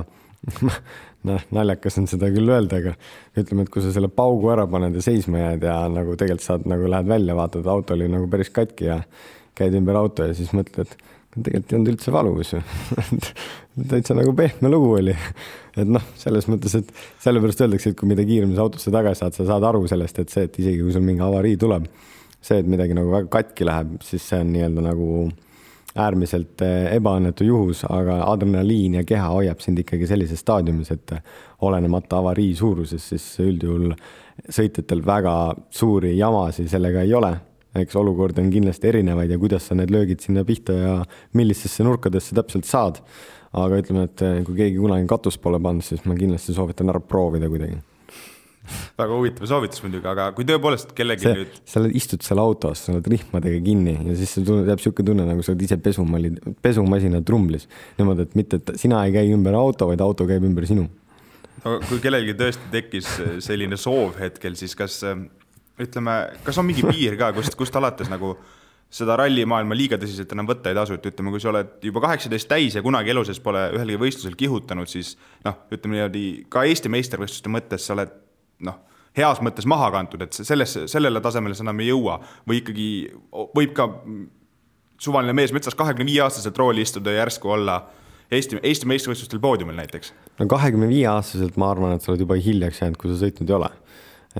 noh, naljakas on seda küll öelda, aga ütleme, et kui sa selle paugu ära paned ja seisma jääd ja nagu tegelikult saad nagu lähed välja, vaatad, auto oli nagu päris katki ja käid ümber auto ja siis mõtled, tegelikult ei olnud üldse valus ju täitsa nagu pehme lugu oli. et noh, selles mõttes, et sellepärast öeldakse, et kui mida kiiremini sa autosse tagasi saad, sa saad aru sellest, et see, et isegi kui sul mingi avarii tuleb see, et midagi nagu väga katki läheb, siis see on nii-öelda nagu äärmiselt eh, ebaõnnetu juhus, aga adrenaliin ja keha hoiab sind ikkagi sellises staadiumis, et olenemata avarii suurusest, siis üldjuhul sõitjatel väga suuri jamasid sellega ei ole. Eks olukordi on kindlasti erinevaid ja kuidas sa need löögid sinna pihta ja millistesse nurkadesse täpselt saad. aga ütleme, et kui keegi kunagi katust pole pannud, siis ma kindlasti soovitan ära proovida kuidagi väga huvitav soovitus muidugi, aga kui tõepoolest kellelgi see, nüüd. sa oled, istud seal autos, sa oled rihmadega kinni ja siis sul jääb niisugune tunne, nagu sa oled ise pesumali, pesumasina trumblis. niimoodi, et mitte, et sina ei käi ümber auto, vaid auto käib ümber sinu. no kui kellelgi tõesti tekkis selline soov hetkel, siis kas ütleme, kas on mingi piir ka, kust, kust alates nagu seda rallimaailma liiga tõsiselt enam võtta ei tasu, et ütleme, kui sa oled juba kaheksateist täis ja kunagi elu sees pole ühelgi võistlusel kihutanud, siis noh, ütleme niimoodi ka Eesti meistrivõistluste mõttes sa oled noh, heas mõttes maha kantud, et sellesse, sellele tasemele sa enam ei jõua või ikkagi võib ka suvaline mees metsas kahekümne viie aastaselt rooli istuda ja järsku olla Eesti, Eesti meistrivõistlustel poodiumil näiteks? no kahekümne viie aastaselt ma arvan, et sa oled juba hiljaks jäänud, kui sa sõitnud ei ole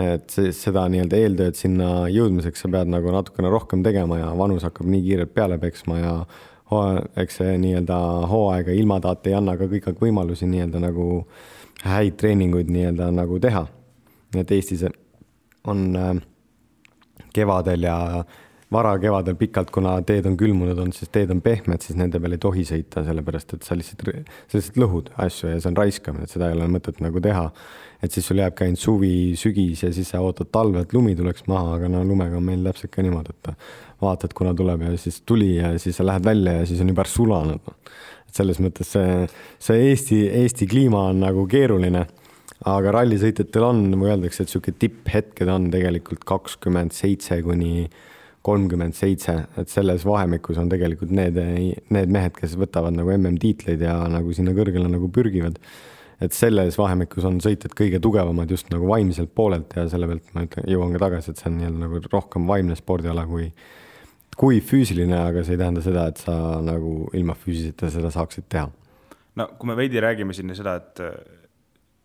et seda nii-öelda eeltööd sinna jõudmiseks sa pead nagu natukene rohkem tegema ja vanus hakkab nii kiirelt peale peksma ja eks see nii-öelda hooaega ilmataat ei anna ka kõik võimalusi nii-öelda nagu häid treeninguid nii-öelda nagu teha. et Eestis on äh, kevadel ja varakevadel pikalt, kuna teed on külmunud olnud, siis teed on pehmed, siis nende peal ei tohi sõita, sellepärast et sa lihtsalt, sa lihtsalt lõhud asju ja see on raiskamine, et seda ei ole mõtet nagu teha. Et siis sul jääbki ainult suvi, sügis ja siis sa ootad talve, et lumi tuleks maha, aga no lumega on meil täpselt ka niimoodi, et vaatad, kuna tuleb ja siis tuli ja siis sa lähed välja ja siis on juba sulanud. et selles mõttes see, see Eesti, Eesti kliima on nagu keeruline aga rallisõitjatel on, nagu öeldakse, et niisugune tipphetked on tegelikult kakskümmend seitse kuni kolmkümmend seitse, et selles vahemikus on tegelikult need, need mehed, kes võtavad nagu MM-tiitleid ja nagu sinna kõrgele nagu pürgivad. Et selles vahemikus on sõitjad kõige tugevamad just nagu vaimselt poolelt ja selle pealt ma ütlen, jõuan ka tagasi, et see on nii-öelda nagu rohkem vaimne spordiala kui, kui füüsiline, aga see ei tähenda seda, et sa nagu ilma füüsiliseta seda saaksid teha. no kui me veidi räägime siin seda, et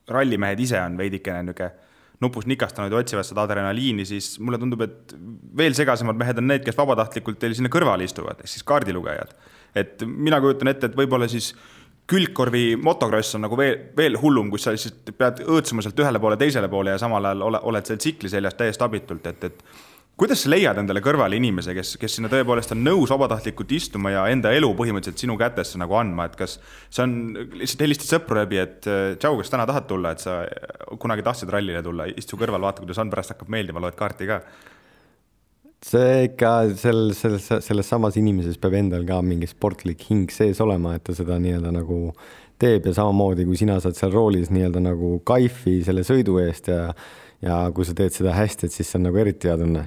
rallimehed ise on veidikene niisugune nupust nikastanud ja otsivad seda adrenaliini, siis mulle tundub, et veel segasemad mehed on need, kes vabatahtlikult teil sinna kõrvale istuvad, ehk siis kaardilugejad. et mina kujutan ette, et võib-olla siis külgkorvi motokross on nagu veel, veel hullum, kus sa lihtsalt pead õõtsuma sealt ühele poole, teisele poole ja samal ajal ole, oled seal tsikli seljas täiesti abitult, et, et kuidas sa leiad endale kõrvale inimese, kes, kes sinna tõepoolest on nõus vabatahtlikult istuma ja enda elu põhimõtteliselt sinu kätesse nagu andma, et kas see on, lihtsalt helistad sõpru läbi, et tšau, kas täna tahad tulla, et sa kunagi tahtsid rallile tulla, istu kõrval, vaata, kuidas on, pärast hakkab meeldima, loed kaarti ka see ikka sel, selles, selles samas inimeses peab endal ka mingi sportlik hing sees olema, et ta seda nii-öelda nagu teeb ja samamoodi kui sina saad seal roolis nii-öelda nagu kaifi selle sõidu eest ja ja kui sa teed seda hästi, et siis see on nagu eriti hea tunne.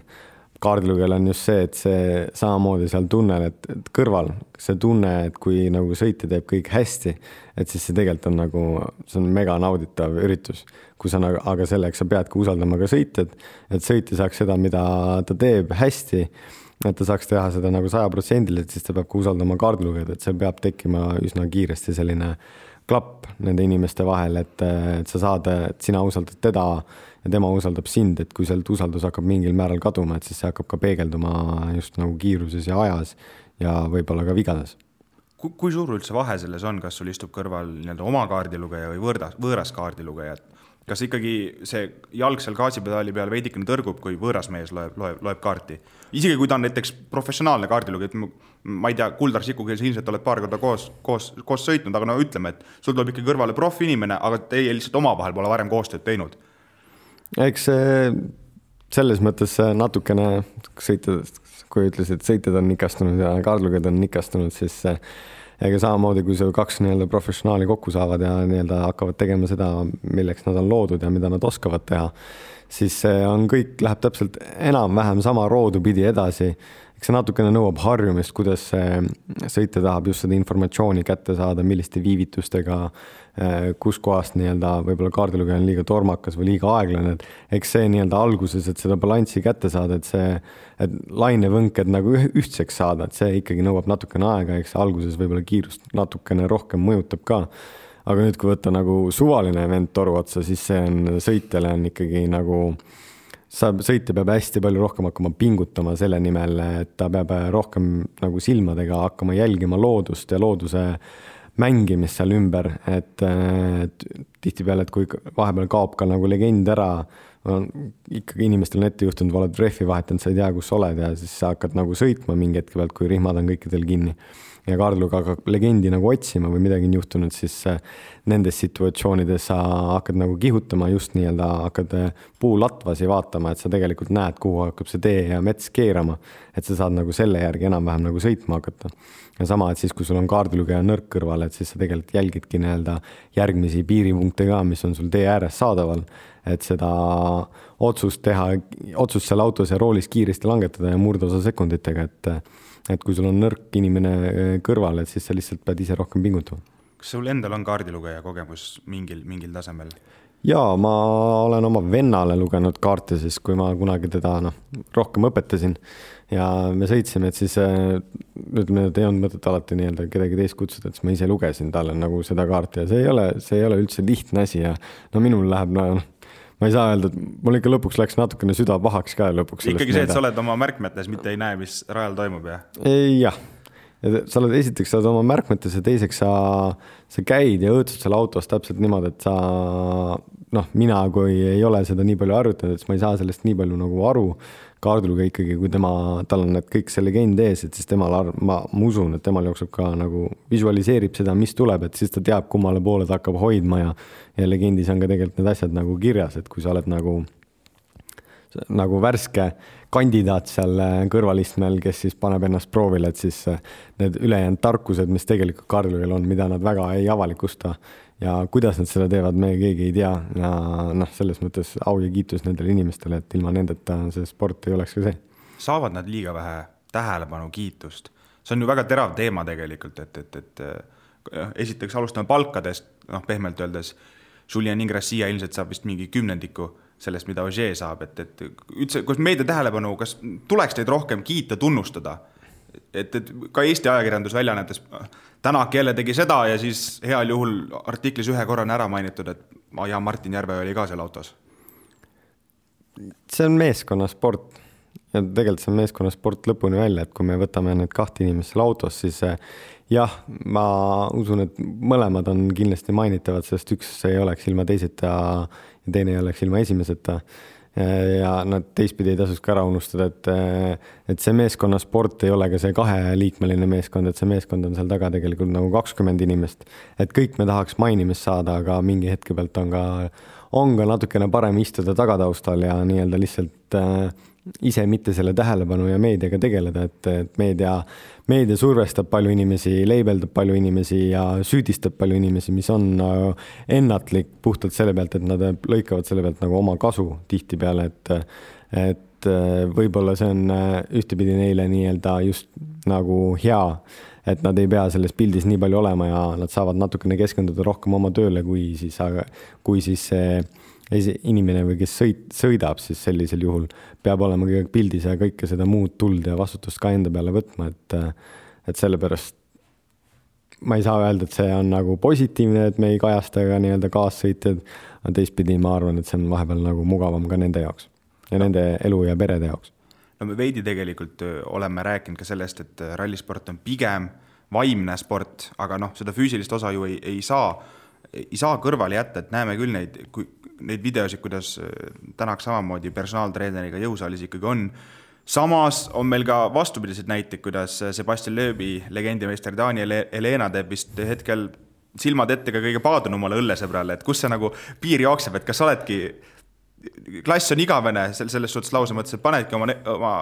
Kaardilugejal on just see, et see samamoodi seal tunnel, et, et kõrval see tunne, et kui nagu sõitja teeb kõik hästi, et siis see tegelikult on nagu, see on mega nauditav üritus. kui sa nagu, aga selleks sa peadki usaldama ka sõitjat, et sõitja saaks seda, mida ta teeb hästi et ta saaks teha seda nagu sajaprotsendiliselt, siis ta peab ka usaldama kaardilugejat, et seal peab tekkima üsna kiiresti selline klapp nende inimeste vahel, et, et sa saad, et sina usaldad teda ja tema usaldab sind, et kui sealt usaldus hakkab mingil määral kaduma, et siis see hakkab ka peegelduma just nagu kiiruses ja ajas ja võib-olla ka vigades. kui, kui suur üldse vahe selles on, kas sul istub kõrval nii-öelda oma kaardilugeja või võõras, võõras kaardilugeja, et kas ikkagi see jalg seal gaasipedaali peal veidikene tõrgub, kui võõras mees loeb, loeb, loeb kaarti? isegi kui ta on näiteks professionaalne kaardilugeja, et ma ei tea, Kuldar Sikuga sa ilmselt oled paar korda koos, koos, koos sõitnud, aga no ütleme, et sul tuleb ikka kõrvale profiinimene, aga teie lihtsalt omavahel pole varem koostööd teinud eks see selles mõttes natukene sõitjad, kui ütlesid, sõitjad on nikastunud ja kaardlugejad on nikastunud, siis ega samamoodi, kui seal kaks nii-öelda professionaali kokku saavad ja nii-öelda hakkavad tegema seda, milleks nad on loodud ja mida nad oskavad teha, siis see on kõik, läheb täpselt enam-vähem sama roodu pidi edasi. Eks see natukene nõuab harjumist, kuidas sõitja tahab just seda informatsiooni kätte saada, milliste viivitustega, eh, kuskohast nii-öelda võib-olla kaardilugeja on liiga tormakas või liiga aeglane, et eks see nii-öelda alguses, et seda balanssi kätte saada, et see, et lainevõnked nagu ühtseks saada, et see ikkagi nõuab natukene aega, eks alguses võib-olla kiirust natukene rohkem mõjutab ka aga nüüd, kui võtta nagu suvaline event toru otsa, siis see on, sõitjale on ikkagi nagu äh, sa, sõitja peab hästi palju rohkem hakkama pingutama selle nimel, et ta peab rohkem nagu silmadega hakkama jälgima loodust ja looduse mängimist seal ümber, et, tihtipeale, et kui vahepeal kaob ka nagu legend ära ikkagi inimestel on ette juhtunud, oled rehvi vahetanud, sa ei tea, kus sa oled ja siis sa hakkad nagu sõitma mingi hetke pealt, kui rihmad on kõikidel kinni. Ja Kaarluga hakkab legendi nagu otsima või midagi on juhtunud, siis äh, nendes situatsioonides sa hakkad nagu kihutama just nii-öelda, hakkad äh, puulatvasi vaatama, et sa tegelikult näed, kuhu hakkab see tee ja mets keerama. et sa saad nagu selle järgi enam-vähem nagu sõitma hakata. ja sama, et siis, kui sul on kaardilugeja nõrk kõrval, et siis sa tegelikult jälgidki nii-öelda järgmisi piiripunkte ka, mis on sul tee ääres saadaval et seda otsust teha, otsust seal autos ja roolis kiiresti langetada ja murdosa sekunditega, et et kui sul on nõrk inimene eh, kõrval, et siis sa lihtsalt pead ise rohkem pingutama. kas sul endal on kaardilugeja kogemus mingil, mingil tasemel? jaa, ma olen oma vennale lugenud kaarte siis, kui ma kunagi teda noh, rohkem õpetasin ja me sõitsime, et siis eh, ütleme, et ei olnud mõtet alati nii-öelda kedagi teist kutsuda, et siis ma ise lugesin talle nagu seda kaarti ja see ei ole, see ei ole üldse lihtne asi ja no minul läheb no ma ei saa öelda, et mul ikka lõpuks läks natukene süda pahaks ka lõpuks. ikkagi see, et sa oled oma märkmetes, mitte ei näe, mis rajal toimub, jah? jah, sa oled, esiteks sa oled oma märkmetes ja teiseks sa, sa käid ja õõtsud seal autos täpselt niimoodi, et sa noh, mina, kui ei ole seda nii palju harjutanud, et siis ma ei saa sellest nii palju nagu aru kaardiluga ikkagi, kui tema, tal on need kõik see legend ees, et siis temal, ma, ma usun, et temal jookseb ka nagu visualiseerib seda, mis tuleb, et siis ta teab, kummale poole ta hakkab hoidma ja ja legendis on ka tegelikult need asjad nagu kirjas, et kui sa oled nagu nagu värske kandidaat seal kõrvalistmel, kes siis paneb ennast proovile, et siis need ülejäänud tarkused, mis tegelikult kaardilugejal on, mida nad väga ei avalikusta ja kuidas nad seda teevad, me keegi ei tea ja noh, selles mõttes au ja kiitus nendele inimestele, et ilma nendeta see sport ei oleks ka see. saavad nad liiga vähe tähelepanu, kiitust? see on ju väga terav teema tegelikult, et, et, et äh, esiteks alustame palkadest, noh, pehmelt öeldes, Julian Ingrassia ilmselt saab vist mingi kümnendiku sellest, mida Ogier saab, et, et üldse, kas meedia tähelepanu, kas tuleks teid rohkem kiita, tunnustada? et, et ka Eesti ajakirjandusväljaannetes Tänak jälle tegi seda ja siis heal juhul artiklis ühe korra on ära mainitud, et ja Martin Järve oli ka seal autos. see on meeskonnasport ja tegelikult see on meeskonnasport lõpuni välja, et kui me võtame need kahte inimest seal autos, siis eh, jah, ma usun, et mõlemad on kindlasti mainitavad, sest üks ei oleks ilma teiseta teine ei oleks ilma esimeseta ja nad teistpidi ei tasuks ka ära unustada, et, et see meeskonnasport ei ole ka see kaheliikmeline meeskond, et see meeskond on seal taga tegelikult nagu kakskümmend inimest. et kõik me tahaks mainimist saada, aga mingi hetke pealt on ka, on ka natukene parem istuda tagataustal ja nii-öelda lihtsalt äh, ise mitte selle tähelepanu ja meediaga tegeleda, et, et meedia, meedia survestab palju inimesi, leibeldab palju inimesi ja süüdistab palju inimesi, mis on ennatlik puhtalt selle pealt, et nad lõikavad selle pealt nagu oma kasu tihtipeale, et, et võib-olla see on ühtepidi neile nii-öelda just nagu hea, et nad ei pea selles pildis nii palju olema ja nad saavad natukene keskenduda rohkem oma tööle, kui siis, kui siis see inimene või kes sõit, sõidab, siis sellisel juhul peab olema aeg pildis ja kõike seda muud tuld ja vastutust ka enda peale võtma, et, et sellepärast ma ei saa öelda, et see on nagu positiivne, et me ei kajasta ka nii-öelda kaassõitjaid, aga teistpidi ma arvan, et see on vahepeal nagu mugavam ka nende jaoks ja nende elu ja perede jaoks. no me veidi tegelikult oleme rääkinud ka sellest, et rallisport on pigem vaimne sport, aga noh, seda füüsilist osa ju ei, ei saa, ei saa kõrvale jätta, et näeme küll neid, kui neid videosid, kuidas äh, Tänak samamoodi personaaltreeneriga jõusaalis ikkagi on. samas on meil ka vastupidiseid näiteid, kuidas äh, Sebastian Loebi legendimeister Daniel Helena teeb vist hetkel silmad ette ka kõige paadunumale õllesõbrale, et kus see nagu piir jookseb, et kas sa oledki, klass on igavene selles suhtes lause mõttes, et panedki oma, oma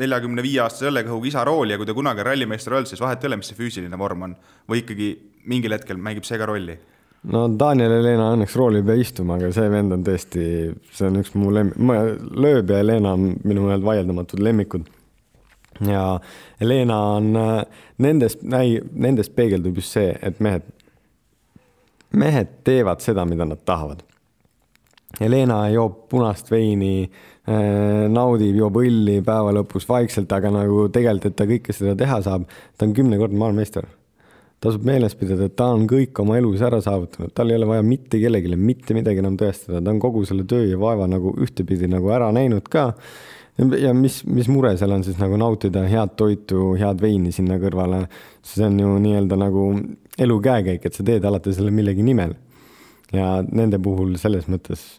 neljakümne viie aastase õllekõhuga isa rooli ja kui ta kunagi rallimeister olnud, siis vahet ei ole, mis see füüsiline vorm on. või ikkagi mingil hetkel mängib see ka rolli no Daniel Helena õnneks rooli ei pea istuma, aga see vend on tõesti, see on üks mu lemmik, lööb ja Helena on minu meelest vaieldamatud lemmikud. ja Helena on, nendest, nendest peegeldub just see, et mehed, mehed teevad seda, mida nad tahavad. Helena joob punast veini äh,, naudib, joob õlli päeva lõpus vaikselt, aga nagu tegelikult, et ta kõike seda teha saab, ta on kümnekordne maailmameister tasub meeles pidada, et ta on kõik oma elus ära saavutanud, tal ei ole vaja mitte kellelegi mitte midagi enam tõestada, ta on kogu selle töö ja vaeva nagu ühtepidi nagu ära näinud ka. ja mis, mis mure seal on siis nagu nautida head toitu, head veini sinna kõrvale. see on ju nii-öelda nagu elu käekäik, et sa teed alati selle millegi nimel. ja nende puhul selles mõttes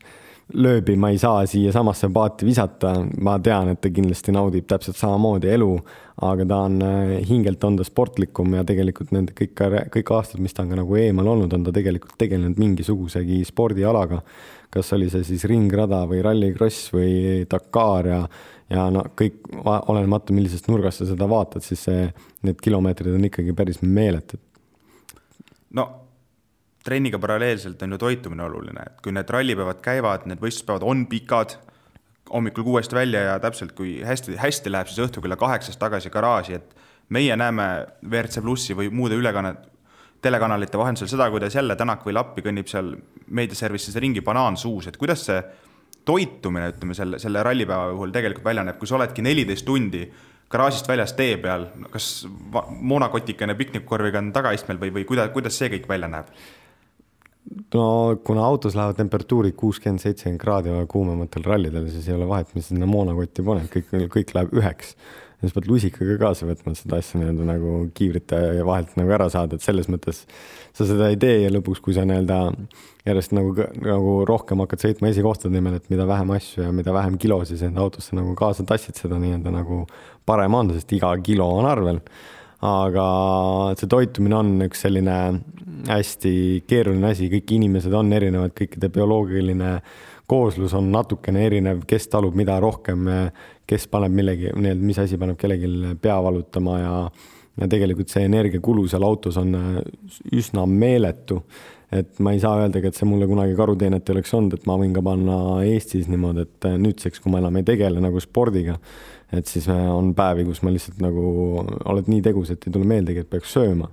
lööbi ma ei saa siiasamasse paati visata, ma tean, et ta kindlasti naudib täpselt samamoodi elu, aga ta on äh, hingelt on ta sportlikum ja tegelikult need kõik, kõik aastad, mis ta on ka nagu eemal olnud, on ta tegelikult tegelenud mingisugusegi spordialaga. kas oli see siis ringrada või rallikross või Dakar ja, ja no kõik, olenemata millisest nurgast sa seda vaatad, siis see, need kilomeetrid on ikkagi päris meeletud. no trenniga paralleelselt on ju toitumine oluline, et kui need rallipäevad käivad, need võistluspäevad on pikad, hommikul kuuest välja ja täpselt, kui hästi, hästi läheb, siis õhtul kella kaheksast tagasi garaaži, et meie näeme WRC Plussi või muude ülekannet, telekanalite vahendusel seda, kuidas jälle Tänak või Lappi kõnnib seal meediaservices ringi banaan suus, et kuidas see toitumine, ütleme selle, selle rallipäeva puhul tegelikult välja näeb, kui sa oledki neliteist tundi garaažist väljas tee peal, kas moonakotikene piknikkorviga on tagaistmel või, või kuidas, kuidas see kõik välja näeb? No kuna autos lähevad temperatuurid kuuskümmend, seitsekümmend kraadi kuumematel rallidel, siis ei ole vahet, mis sinna moonakotti paned, kõik, kõik läheb üheks. ja siis pead lusikaga kaasa võtma, seda asja nii-öelda nagu kiivrite vahelt nagu ära saada, et selles mõttes sa seda ei tee ja lõpuks, kui sa nii-öelda järjest nagu, nagu rohkem hakkad sõitma esikohtade nimel, et mida vähem asju ja mida vähem kilosid enda autosse nagu kaasa tassid, seda nii-öelda nagu parem on, sest iga kilo on arvel aga see toitumine on üks selline hästi keeruline asi, kõik inimesed on erinevad, kõikide bioloogiline kooslus on natukene erinev, kes talub mida rohkem, kes paneb millegi, nii-öelda, mis asi paneb kellelgi pea valutama ja ja tegelikult see energiakulu seal autos on üsna meeletu. et ma ei saa öeldagi, et see mulle kunagi karuteenet ei oleks olnud, et ma võin ka panna Eestis niimoodi, et nüüdseks, kui ma enam ei tegele nagu spordiga et siis on päevi, kus ma lihtsalt nagu oled nii tegus, et ei tule meeldegi, et peaks sööma.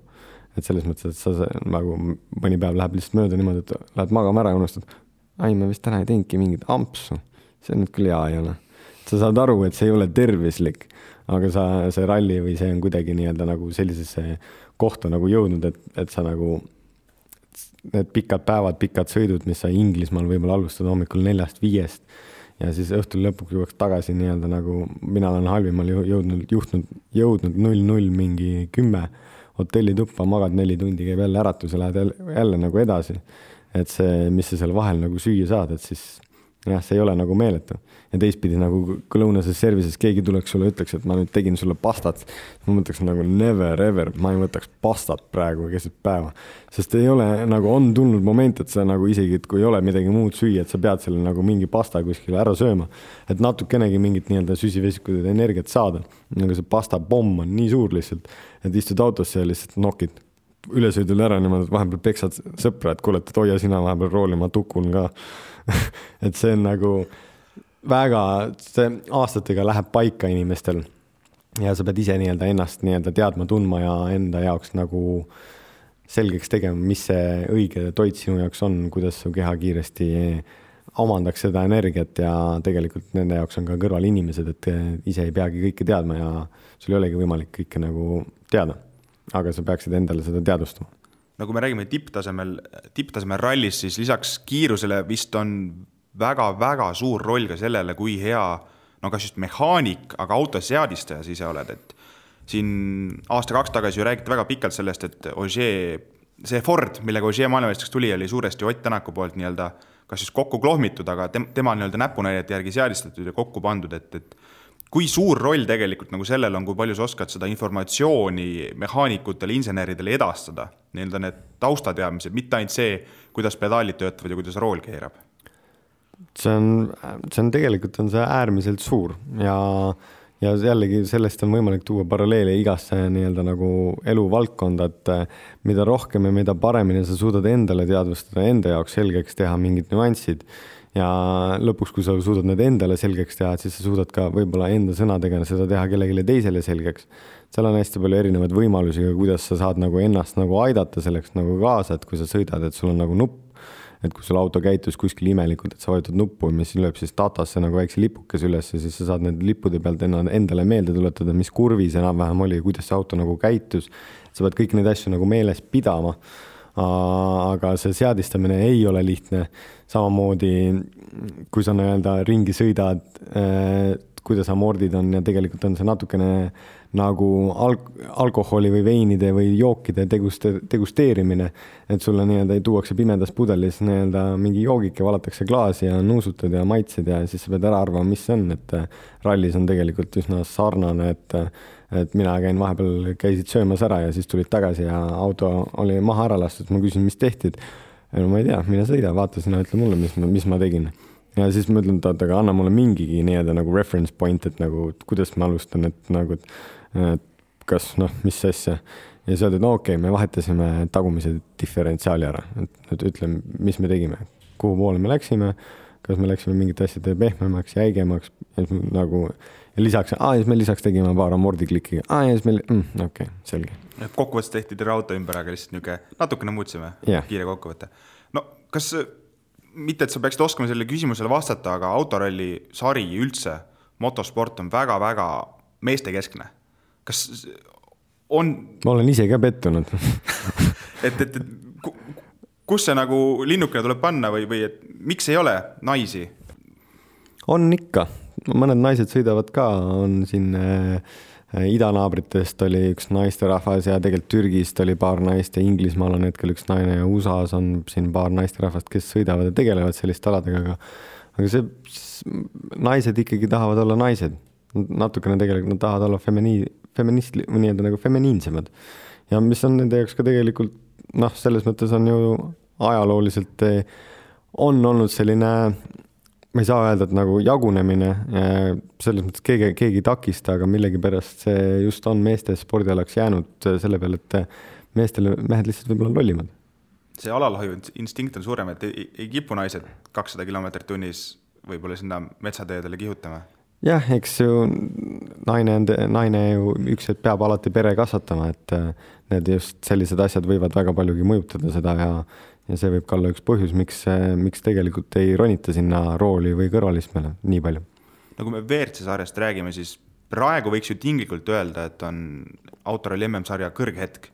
et selles mõttes, et sa nagu mõni päev läheb lihtsalt mööda niimoodi, et lähed magama ära ja unustad. ai, ma vist täna ei teinudki mingit ampsu, see nüüd küll hea ei ole. sa saad aru, et see ei ole tervislik, aga sa, see ralli või see on kuidagi nii-öelda nagu sellisesse kohta nagu jõudnud, et, et sa nagu need pikad päevad, pikad sõidud, mis sa Inglismaal võib-olla alustad hommikul neljast-viiest ja siis õhtul lõpuks jõuaks tagasi nii-öelda nagu mina olen halvimal jõudnud, juhtnud, jõudnud null-null mingi kümme hotellituppa, magad neli tundi, käib jälle äratus ja lähed jälle, jälle nagu edasi. et see, mis sa seal vahel nagu süüa saad, et siis jah, see ei ole nagu meeletu. ja teistpidi nagu kui lõunases service'is keegi tuleks sulle, ütleks, et ma nüüd tegin sulle pastat, ma mõtleks nagu never ever, ma ei võtaks pastat praegu keset päeva. sest ei ole nagu on tulnud moment, et sa nagu isegi, et kui ei ole midagi muud süüa, et sa pead selle nagu mingi pasta kuskile ära sööma. et natukenegi mingit nii-öelda süsivesikuid energiat saada. aga see pasta pomm on nii suur lihtsalt, et istud autosse ja lihtsalt nokid ülesõidul ära niimoodi, et vahepeal peksad sõpra, et kuule, et hoia sina vahepeal rooli, ma tukun ka et see on nagu väga, see aastatega läheb paika inimestel. ja sa pead ise nii-öelda ennast nii-öelda teadma, tundma ja enda jaoks nagu selgeks tegema, mis see õige toit sinu jaoks on, kuidas su keha kiiresti omandaks seda energiat ja tegelikult nende jaoks on ka kõrval inimesed, et ise ei peagi kõike teadma ja sul ei olegi võimalik kõike nagu teada. aga sa peaksid endale seda teadvustama no kui me räägime tipptasemel, tipptasemel rallis, siis lisaks kiirusele vist on väga-väga suur roll ka sellele, kui hea no kas just mehaanik, aga auto seadistaja sa ise oled, et siin aasta-kaks tagasi ju räägiti väga pikalt sellest, et Ogier, see Ford, millega Ogier maailmameistriks tuli, oli suuresti Ott Tänaku poolt nii-öelda kas siis kokku klohmitud, aga tem-, tema nii-öelda näpunäidete järgi seadistatud ja kokku pandud, et, et kui suur roll tegelikult nagu sellel on, kui palju sa oskad seda informatsiooni mehaanikutele, inseneridele edastada, nii-öelda need taustateadmised, mitte ainult see, kuidas pedaalid töötavad ja kuidas rool keerab? see on, see on tegelikult on see äärmiselt suur ja, ja jällegi sellest on võimalik tuua paralleele igasse nii-öelda nagu eluvaldkonda, et mida rohkem ja mida paremini sa suudad endale teadvustada, enda jaoks selgeks teha mingid nüansid ja lõpuks, kui sa suudad need endale selgeks teha, et siis sa suudad ka võib-olla enda sõnadega seda teha kellelegi teisele selgeks. seal on hästi palju erinevaid võimalusi, kuidas sa saad nagu ennast nagu aidata selleks nagu kaasa, et kui sa sõidad, et sul on nagu nupp, et kui sul auto käitus kuskil imelikult, et sa vajutad nuppu, mis lööb siis datasse nagu väikse lipukese üles ja siis sa saad nende lippude pealt endale meelde tuletada, mis kurvis enam-vähem oli, kuidas see auto nagu käitus. sa pead kõiki neid asju nagu meeles pidama aga see seadistamine ei ole lihtne. samamoodi, kui sa nii-öelda ringi sõidad, äh, kuidas amordid on ja tegelikult on see natukene nagu alk-, alkoholi või veinide või jookide deguste-, degusteerimine. et sulle nii-öelda tuuakse pimedas pudelis nii-öelda mingi joogike, valatakse klaasi ja nuusutad ja maitsed ja siis sa pead ära arvama, mis see on, et äh, rallis on tegelikult üsna sarnane, et äh, et mina käin vahepeal, käisid söömas ära ja siis tulid tagasi ja auto oli maha ära lastud, ma küsin, mis tehti, et no ma ei tea, mine sõida, vaata sina, ütle mulle, mis ma, mis ma tegin. Ja siis ma ütlen, et oota, aga anna mulle mingigi nii-öelda nagu reference point, et nagu kuidas ma alustan, et nagu, et kas noh, mis asja. ja siis öeldi, et no okei okay,, me vahetasime tagumise diferentsiaali ära, et ütle, mis me tegime, kuhu poole me läksime, kas me läksime mingite asjade pehmemaks, jäigemaks, nagu ja lisaks, aa ja siis me lisaks tegime paar amordiklikki, aa ja siis meil mm,, okei okay,, selge. kokkuvõttes tehti terve auto ümber, aga lihtsalt niisugune natukene muutsime yeah., kiire kokkuvõte. no kas, mitte et sa peaksid oskama sellele küsimusele vastata, aga autoralli sari üldse, motosport on väga-väga meestekeskne kas on? ma olen ise ka pettunud et, et, et kus see nagu linnukene tuleb panna või, või et miks ei ole naisi? on ikka, mõned naised sõidavad ka, on siin äh, idanaabritest oli üks naisterahvas ja tegelikult Türgist oli paar naist ja Inglismaal on hetkel üks naine ja USA-s on siin paar naisterahvast, kes sõidavad ja tegelevad selliste aladega, aga aga see, naised ikkagi tahavad olla naised. natukene tegelikult nad tahavad olla femini-, feminist, nii-öelda nagu feminiinsemad. ja mis on nende jaoks ka tegelikult noh, selles mõttes on ju ajalooliselt eh, on olnud selline, ma ei saa öelda, et nagu jagunemine, eh, selles mõttes keegi, keegi ei takista, aga millegipärast see just on meeste spordialaks jäänud selle peale, et meestele, mehed lihtsalt võib-olla on lollimad. see alalhoiu instinkt on suurem, et ei, ei kipu naised kakssada kilomeetrit tunnis võib-olla sinna metsateedele kihutama jah, eks ju naine on, naine ju üks hetk peab alati pere kasvatama, et need just sellised asjad võivad väga paljugi mõjutada seda ja ja see võib ka olla üks põhjus, miks, miks tegelikult ei ronita sinna rooli või kõrvalistmele nii palju. no kui me WRC sarjast räägime, siis praegu võiks ju tinglikult öelda, et on autoralli MM-sarja kõrghetk.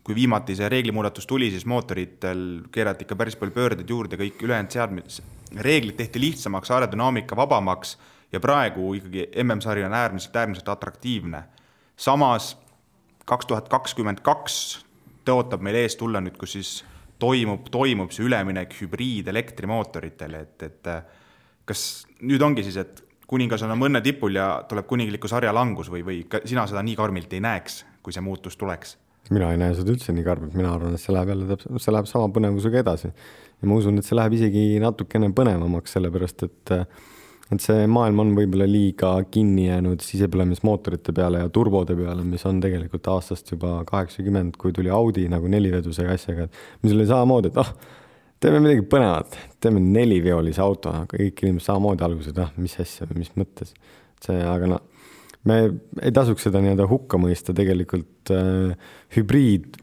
kui viimati see reeglimuudatus tuli, siis mootoritel keerati ikka päris palju pöördeid juurde, kõik ülejäänud seadmed, reeglid tehti lihtsamaks, aerodünaamika vabamaks ja praegu ikkagi MM-sari on äärmiselt, äärmiselt atraktiivne. samas kaks tuhat kakskümmend kaks tõotab meil ees tulla nüüd, kus siis toimub, toimub see üleminek hübriidelektrimootoritele, et, et kas nüüd ongi siis, et kuningas on õnne tipul ja tuleb kuningliku sarja langus või, või sina seda nii karmilt ei näeks, kui see muutus tuleks? mina ei näe seda üldse nii karmilt, mina arvan, et see läheb jälle täpselt, see läheb sama põnevusega edasi. ja ma usun, et see läheb isegi natukene põnevamaks, sellepärast et äh, et see maailm on võib-olla liiga kinni jäänud sisepõlemismootorite peale ja turbode peale, mis on tegelikult aastast juba kaheksakümmend, kui tuli Audi nagu nelivedusega asjaga, et mis oli samamoodi, et ah oh,, teeme midagi põnevat, teeme neliveolise auto, kõik inimesed samamoodi alguses, ah, mis asja, mis mõttes. see, aga noh, me ei tasuks seda nii-öelda hukka mõista, tegelikult äh, hübriid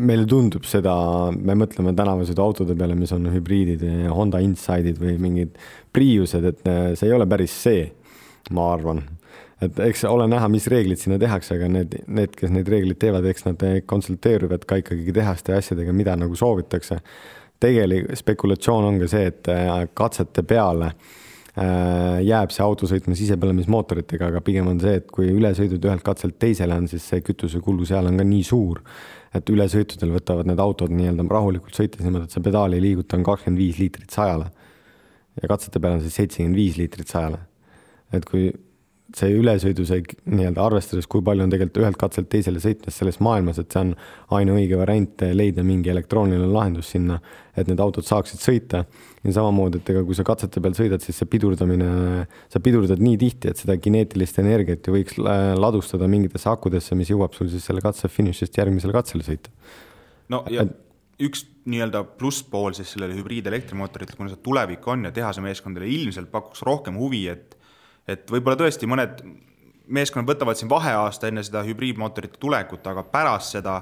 meile tundub seda, me mõtleme tänavasõiduautode peale, mis on hübriidid Honda Inside'id või mingid Priused, et see ei ole päris see, ma arvan. et eks ole näha, mis reeglid sinna tehakse, aga need, need, kes neid reegleid teevad, eks nad konsulteeruvad ka ikkagi tehaste asjadega, mida nagu soovitakse. tegelik spekulatsioon on ka see, et äh, katsete peale jääb see auto sõitma sisepõlemismootoritega, aga pigem on see, et kui ülesõidud ühelt katselt teisele on, siis see kütusekulu seal on ka nii suur et ülesõitudel võtavad need autod nii-öelda rahulikult sõites niimoodi, et sa pedaali ei liiguta, on kakskümmend viis liitrit sajale. ja katsete peal on siis seitsekümmend viis liitrit sajale. et kui see ülesõidu, see nii-öelda arvestades, kui palju on tegelikult ühelt katselt teisele sõitmas selles maailmas, et see on ainuõige variant leida mingi elektrooniline lahendus sinna, et need autod saaksid sõita. ja samamoodi, et ega kui sa katsete peal sõidad, siis see pidurdamine, sa pidurdad nii tihti, et seda kineetilist energiat ju võiks ladustada mingitesse akudesse, mis jõuab sul siis selle katse finišist järgmisele katsele sõita. no ja et, üks nii-öelda plusspool siis sellele hübriidelektrimootoritele, kuna see tulevik on ja tehase meeskondadele ilmselt pakuks rohkem huvi, et et võib-olla tõesti mõned meeskonnad võtavad siin vaheaasta enne seda hübriidmootorite tulekut, aga pärast seda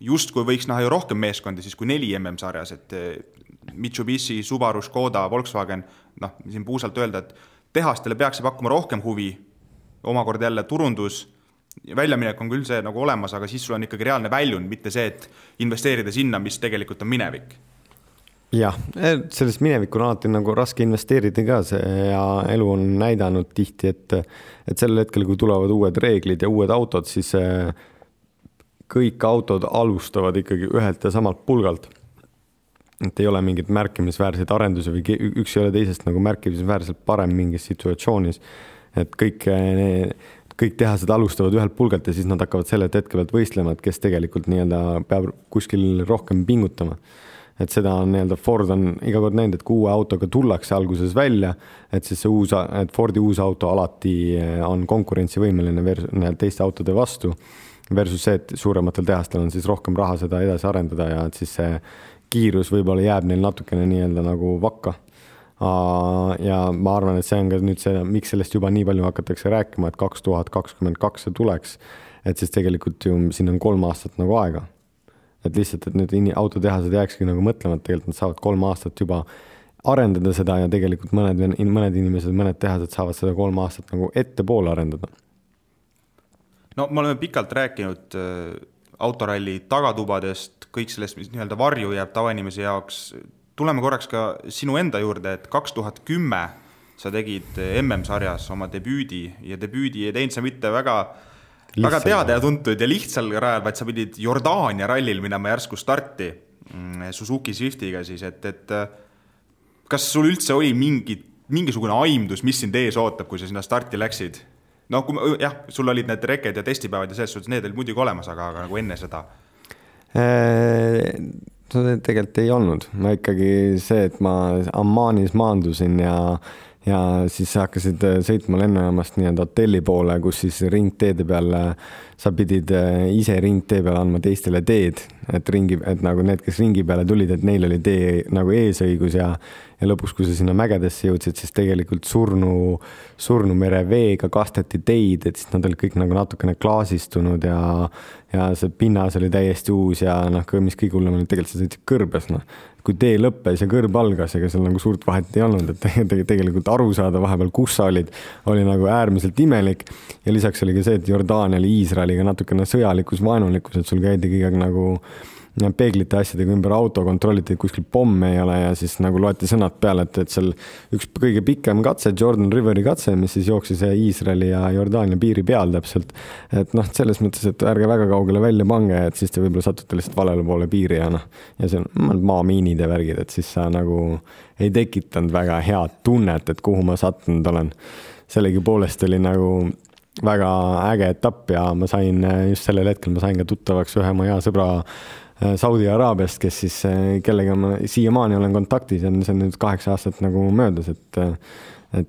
justkui võiks näha ju rohkem meeskondi siis kui neli MM-sarjas, et eh, Mitsubishi, Subaru, Škoda, Volkswagen, noh, siin puusalt öelda, et tehastele peaks pakkuma rohkem huvi, omakorda jälle turundus, väljaminek on küll see nagu olemas, aga siis sul on ikkagi reaalne väljund, mitte see, et investeerida sinna, mis tegelikult on minevik jah, eh, sellest minevikku on alati nagu raske investeerida ka see ja elu on näidanud tihti, et, et sel hetkel, kui tulevad uued reeglid ja uued autod, siis eh, kõik autod alustavad ikkagi ühelt ja samalt pulgalt. et ei ole mingeid märkimisväärseid arendusi või üks ei ole teisest nagu märkimisväärselt parem mingis situatsioonis. et kõik, eh, kõik tehased alustavad ühelt pulgalt ja siis nad hakkavad selle hetke pealt võistlema, et kes tegelikult nii-öelda peab kuskil rohkem pingutama et seda on nii-öelda Ford on iga kord näinud, et kui uue autoga tullakse alguses välja, et siis see uus, et Fordi uus auto alati eh, on konkurentsivõimeline vers-, teiste autode vastu. Versus see, et suurematel tehastel on siis rohkem raha seda edasi arendada ja et siis see kiirus võib-olla jääb neil natukene nii-öelda nagu vakka. ja ma arvan, et see on ka nüüd see, miks sellest juba nii palju hakatakse rääkima, et kaks tuhat kakskümmend kaks see tuleks. et siis tegelikult ju siin on kolm aastat nagu aega et lihtsalt, et nüüd autotehased jääkski nagu mõtlema, et tegelikult nad saavad kolm aastat juba arendada seda ja tegelikult mõned, mõned inimesed, mõned tehased saavad seda kolm aastat nagu ettepoole arendada. no me oleme pikalt rääkinud äh, autoralli tagatubadest, kõik sellest, mis nii-öelda varju jääb tavainimese jaoks. tuleme korraks ka sinu enda juurde, et kaks tuhat kümme sa tegid MM-sarjas oma debüüdi ja debüüdi ei teinud sa mitte väga väga teada ja tuntud ja lihtsal rajal, vaid sa pidid Jordaania rallil minema järsku starti mm, Suzuki Swiftiga siis, et, et äh, kas sul üldse oli mingi, mingisugune aimdus, mis sind ees ootab, kui sa sinna starti läksid? no kui jah, sul olid need reked ja testipäevad ja selles suhtes need olid muidugi olemas, aga, aga nagu enne seda. Äh, no tegelikult ei olnud, ma ikkagi see, et ma Ammanis maandusin ja ja siis hakkasid äh, sõitma lennujaamast nii-öelda hotelli poole, kus siis ringteede peal äh, sa pidid äh, ise ringtee peal andma teistele teed, et ringi, et nagu need, kes ringi peale tulid, et neil oli tee nagu eesõigus ja ja lõpuks, kui sa sinna mägedesse jõudsid, siis tegelikult surnu, surnumere veega kasteti teid, et siis nad olid kõik nagu natukene klaasistunud ja ja see pinnas oli täiesti uus ja noh, mis kõige hullem oli, tegelikult sa sõitsid kõrbes, noh kui tee lõppes ja kõrb algas, ega seal nagu suurt vahet ei olnud, et tegelikult aru saada vahepeal, kus sa olid, oli nagu äärmiselt imelik. ja lisaks oli ka see, et Jordaania oli Iisraeliga natukene sõjalikus vaenulikkus, et sul käidi kõige aeg nagu peeglite asjadega ümber auto, kontrolliti, et kuskil pomme ei ole ja siis nagu loeti sõnad peale, et, et seal üks kõige pikem katse, Jordan Riveri katse, mis siis jooksis Iisraeli ja Jordaania piiri peal täpselt. et noh, selles mõttes, et ärge väga kaugele välja pange, et siis te võib-olla satute lihtsalt valele poole piiri ja noh, ja see on maamiinid ja värgid, et siis sa nagu ei tekitanud väga head tunnet, et kuhu ma sattunud olen. sellegipoolest oli nagu väga äge etapp ja ma sain just sellel hetkel, ma sain ka tuttavaks ühe oma hea sõbra Äh, Saudi Araabiast, kes siis, äh, kellega ma siiamaani olen kontaktis ja see on nüüd kaheksa aastat nagu möödas, et äh, et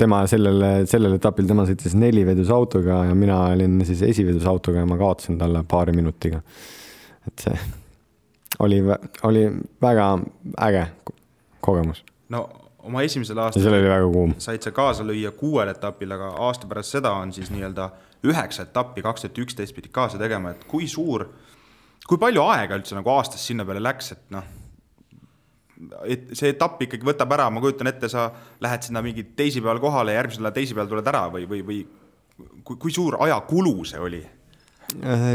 tema sellel, sellel etapil, tema sõitis nelivedusautoga ja mina olin siis esivedusautoga ja ma kaotasin talle paari minutiga. et see oli, oli väga äge kogemus. no oma esimesel aastal said sa kaasa lüüa kuuel etapil, aga aasta pärast seda on siis nii-öelda üheksa etappi, kaks tuhat üksteist pidid kaasa tegema, et kui suur kui palju aega üldse nagu aastas sinna peale läks, et noh, et see etapp ikkagi võtab ära, ma kujutan ette, sa lähed sinna mingi teisipäeval kohale ja järgmisel nädalal teisipäeval tuled ära või, või, või kui, kui suur ajakulu see oli?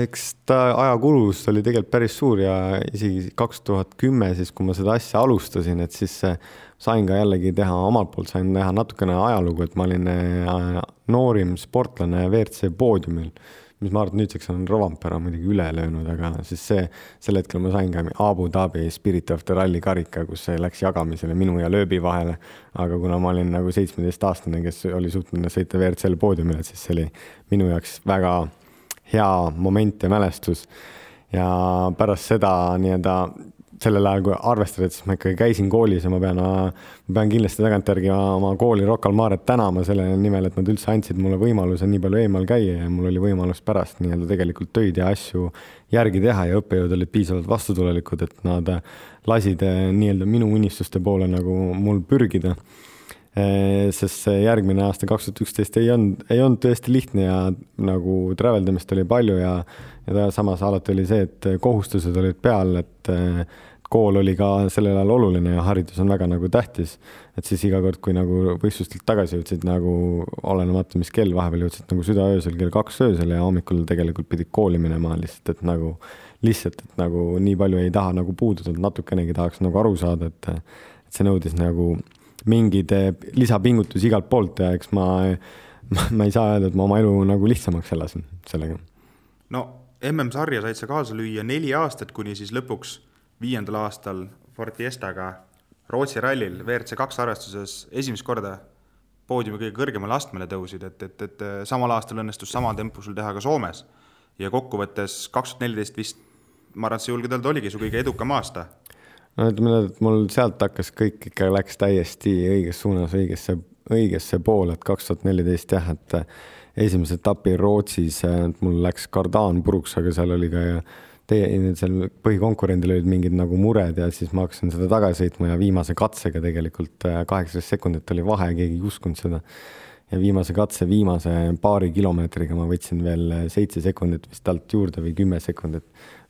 eks ta ajakulus oli tegelikult päris suur ja isegi kaks tuhat kümme, siis kui ma seda asja alustasin, et siis sain ka jällegi teha omalt poolt, sain teha natukene ajalugu, et ma olin äh, noorim sportlane WRC poodiumil mis ma arvan, nüüdseks on Rovampere muidugi üle löönud, aga siis see, sel hetkel ma sain ka Abu Dhabi Spirit of the Rally karika, kus see läks jagamisele minu ja lööbi vahele. aga kuna ma olin nagu seitsmeteistaastane, kes oli suutnud sõita WRC-l poodiumile, siis see oli minu jaoks väga hea moment ja mälestus. ja pärast seda nii-öelda sellel ajal, kui arvestada, et ma ikkagi käisin koolis ja ma pean, ma pean kindlasti tagantjärgi oma kooli Rocca al Maret tänama selle nimel, et nad üldse andsid mulle võimaluse nii palju eemal käia ja mul oli võimalus pärast nii-öelda tegelikult töid ja asju järgi teha ja õppejõud olid piisavalt vastutulelikud, et nad lasid nii-öelda minu unistuste poole nagu mul pürgida. Eh, sest see järgmine aasta, kaks tuhat üksteist ei olnud, ei olnud tõesti lihtne ja nagu travel damist oli palju ja, ja samas alati oli see, et kohustused olid peal, et kool oli ka sellel ajal oluline ja haridus on väga nagu tähtis. et siis iga kord, kui nagu võistlustelt tagasi jõudsid nagu olenemata, mis kell, vahepeal jõudsid nagu südaöösel kell kaks öösel ja hommikul tegelikult pidid kooli minema lihtsalt, et nagu lihtsalt, et nagu nii palju ei taha nagu puududa, et natukenegi tahaks nagu aru saada, et, et see nõudis nagu mingeid lisapingutusi igalt poolt ja eks ma, ma, ma ei saa öelda, et ma oma elu nagu lihtsamaks elasin sellega. no MM-sarja said sa kaasa lüüa neli aastat, kuni siis lõpuks viiendal aastal Ford Fiestaga Rootsi rallil WRC kaks arvestuses esimest korda poodiumi kõige kõrgemale astmele tõusid, et, et, et samal aastal õnnestus sama tempo sul teha ka Soomes. ja kokkuvõttes kaks tuhat neliteist vist, ma arvan, et sa julged öelda, oligi su kõige edukam aasta. No ütleme nii, et mul sealt hakkas kõik ikka läks täiesti õiges suunas, õigesse, õigesse poole, et kaks tuhat neliteist jah, et esimese etapi Rootsis mul läks kardaan puruks, aga seal oli ka teie, seal põhikonkurendil olid mingid nagu mured ja siis ma hakkasin seda tagasi sõitma ja viimase katsega tegelikult äh, kaheksateist sekundit oli vahe, keegi ei uskunud seda. Ja viimase katse viimase paari kilomeetriga ma võtsin veel seitse sekundit vist alt juurde või kümme sekundit.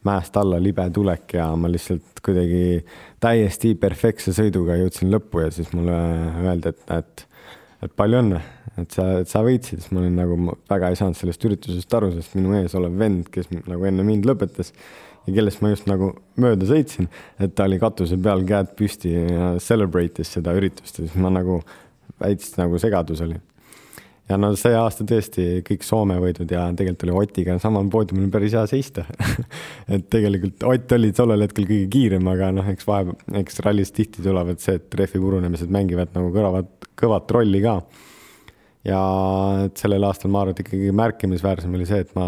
mäest alla libe tulek ja ma lihtsalt kuidagi täiesti perfektse sõiduga jõudsin lõppu ja siis mulle öeldi, et, et, et palju õnne et sa, et sa võitsid, siis ma olin nagu, väga ei saanud sellest üritusest aru, sest minu ees olev vend, kes nagu enne mind lõpetas ja kellest ma just nagu mööda sõitsin, et ta oli katuse peal, käed püsti ja celebrate'is seda üritust ja siis ma nagu, väits nagu segadus oli. Ja no see aasta tõesti kõik Soome võidud ja tegelikult oli Otiga samal poodiumil päris hea seista. Et tegelikult Ott oli tollel hetkel kõige kiirem, aga noh, eks vahepeal, eks rallis tihti tulevad see, et rehvi purunemised mängivad nagu kõvavat, kõvat rolli ka. Ja et sellel aastal ma arvan, et ikkagi märkimisväärsem oli see, et ma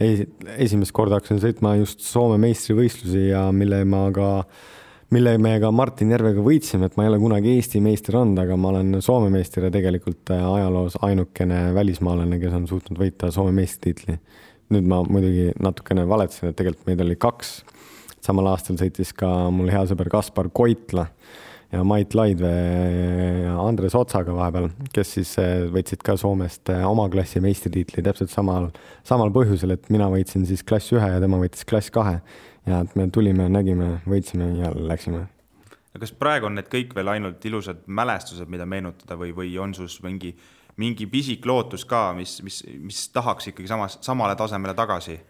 esimest korda hakkasin sõitma just Soome meistrivõistlusi ja mille ma ka, mille me ka Martin Järvega võitsime, et ma ei ole kunagi Eesti meister olnud, aga ma olen Soome meister ja tegelikult äh, ajaloos ainukene välismaalane, kes on suutnud võita Soome meistritiitli. nüüd ma muidugi natukene valetasin, et tegelikult meid oli kaks. samal aastal sõitis ka mul hea sõber Kaspar Koitla ja Mait Laidvee ja Andres Otsaga vahepeal, kes siis eh, võtsid ka Soomest eh, oma klassi meistritiitli täpselt samal, samal põhjusel, et mina võitsin siis klass ühe ja tema võitis klass kahe. Ja et me tulime, nägime, võitsime ja läksime. kas praegu on need kõik veel ainult ilusad mälestused, mida meenutada või, või on sus mingi, mingi pisik lootus ka, mis, mis, mis tahaks ikkagi samas, samale tasemele tagasi?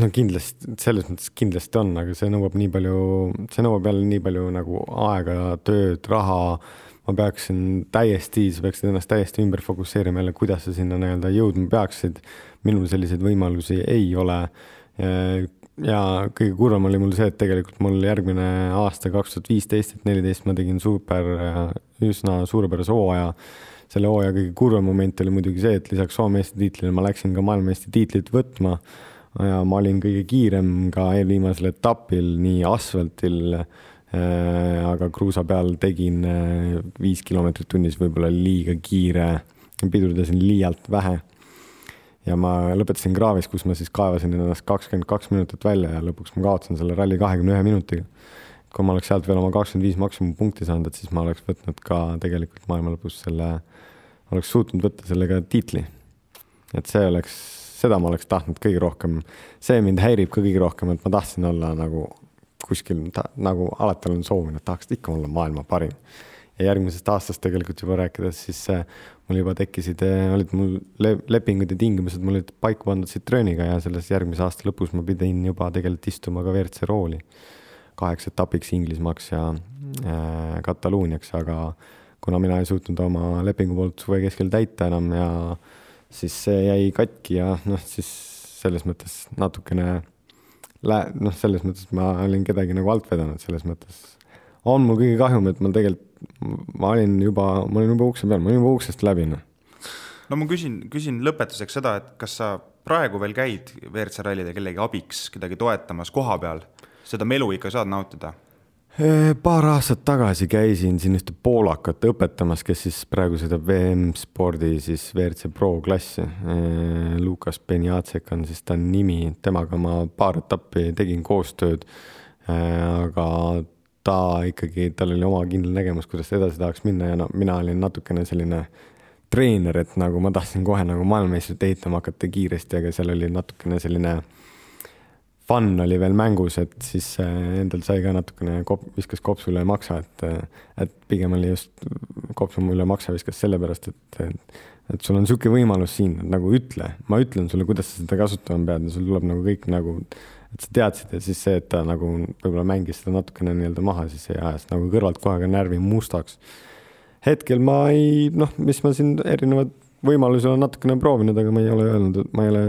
no kindlasti, selles mõttes kindlasti on, aga see nõuab nii palju, see nõuab jälle nii palju nagu aega, tööd, raha. ma peaksin täiesti, sa peaksid ennast täiesti ümber fokusseerima jälle, kuidas sa sinna nii-öelda jõudma peaksid. minul selliseid võimalusi ei ole. Ja kõige kurvem oli mul see, et tegelikult mul järgmine aasta, kaks tuhat viisteist, et neliteist ma tegin super, üsna suurepärase hooaja. Selle hooaja kõige kurvem moment oli muidugi see, et lisaks Soome meistritiitlile ma läksin ka maailmameistritiitlit võtma. Ja ma olin kõige kiirem ka eelviimasel etapil, nii asfaltil äh,, aga kruusa peal tegin äh, viis kilomeetrit tunnis võib-olla liiga kiire, pidurdasin liialt vähe. Ja ma lõpetasin kraavis, kus ma siis kaevasin ennast kakskümmend kaks minutit välja ja lõpuks ma kaotasin selle ralli kahekümne ühe minutiga. kui ma oleks sealt veel oma kakskümmend viis maksimumpunkti saanud, et siis ma oleks võtnud ka tegelikult maailma lõpus selle, oleks suutnud võtta sellega tiitli. et see oleks seda ma oleks tahtnud kõige rohkem, see mind häirib ka kõige rohkem, et ma tahtsin olla nagu kuskil ta, nagu alati olen soovinud, tahaks ikka olla maailma parim. Ja järgmisest aastast tegelikult juba rääkides, siis äh, mul juba tekkisid, äh, olid mul le lepingud ja tingimused, mul olid paika pandud Citrooniga ja selles järgmise aasta lõpus ma pidin juba tegelikult istuma ka WRC rooli. Kaheks etapiks Inglismaaks ja äh, Kataluuniaks, aga kuna mina ei suutnud oma lepingu poolt suve keskel täita enam ja siis see jäi katki ja noh, siis selles mõttes natukene lä-, noh, selles mõttes ma olin kedagi nagu alt vedanud, selles mõttes on mul kõige kahjum, et ma tegelikult, ma olin juba, ma olin juba ukse peal, ma olin juba uksest läbi, noh. no ma küsin, küsin lõpetuseks seda, et kas sa praegu veel käid WRC rallidel kellegi abiks, kedagi toetamas koha peal, seda melu ikka saad nautida? paar aastat tagasi käisin siin ühte poolakat õpetamas, kes siis praegu sõidab VM-spordi siis WRC Pro klassi. Lukas Benjacek on siis ta nimi, temaga ma paar etappi tegin koostööd. aga ta ikkagi, tal oli oma kindel nägemus, kuidas ta edasi tahaks minna ja no mina olin natukene selline treener, et nagu ma tahtsin kohe nagu maailmameistrit ehitama hakata kiiresti, aga seal oli natukene selline fun oli veel mängus, et siis äh, endal sai ka natukene kop-, viskas kopsu üle maksa, et, äh, et pigem oli just kopsu üle maksa viskas sellepärast, et, et sul on niisugune võimalus siin, nagu ütle, ma ütlen sulle, kuidas sa seda kasutama pead ja sul tuleb nagu kõik nagu, et sa teadsid ja siis see, et ta nagu võib-olla mängis seda natukene nii-öelda maha, siis see ajas nagu kõrvalt kohe ka närvi mustaks. hetkel ma ei, noh, mis ma siin erinevad võimalusi olen natukene proovinud, aga ma ei ole öelnud, et ma ei ole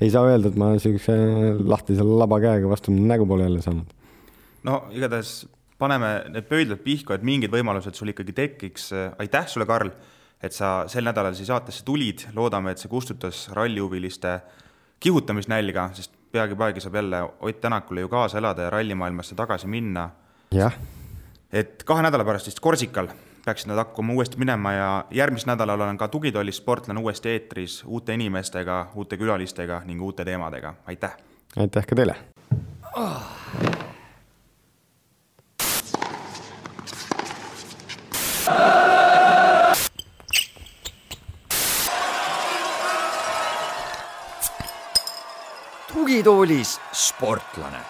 ei saa öelda, et ma niisuguse lahtise laba käega vastu nägu pole jälle saanud. no igatahes paneme need pöidlad pihku, et mingid võimalused sul ikkagi tekiks. aitäh sulle, Karl, et sa sel nädalal siia saatesse tulid, loodame, et see kustutas rallihuviliste kihutamisnälga, sest peagi-peagi saab jälle Ott Tänakule ju kaasa elada ja rallimaailmasse tagasi minna. jah. et kahe nädala pärast vist Korsikal peaksid nad hakkama uuesti minema ja järgmisel nädalal olen ka Tugitoolis sportlane uuesti eetris uute inimestega, uute külalistega ning uute teemadega, aitäh! aitäh ka teile oh.! Tugitoolis sportlane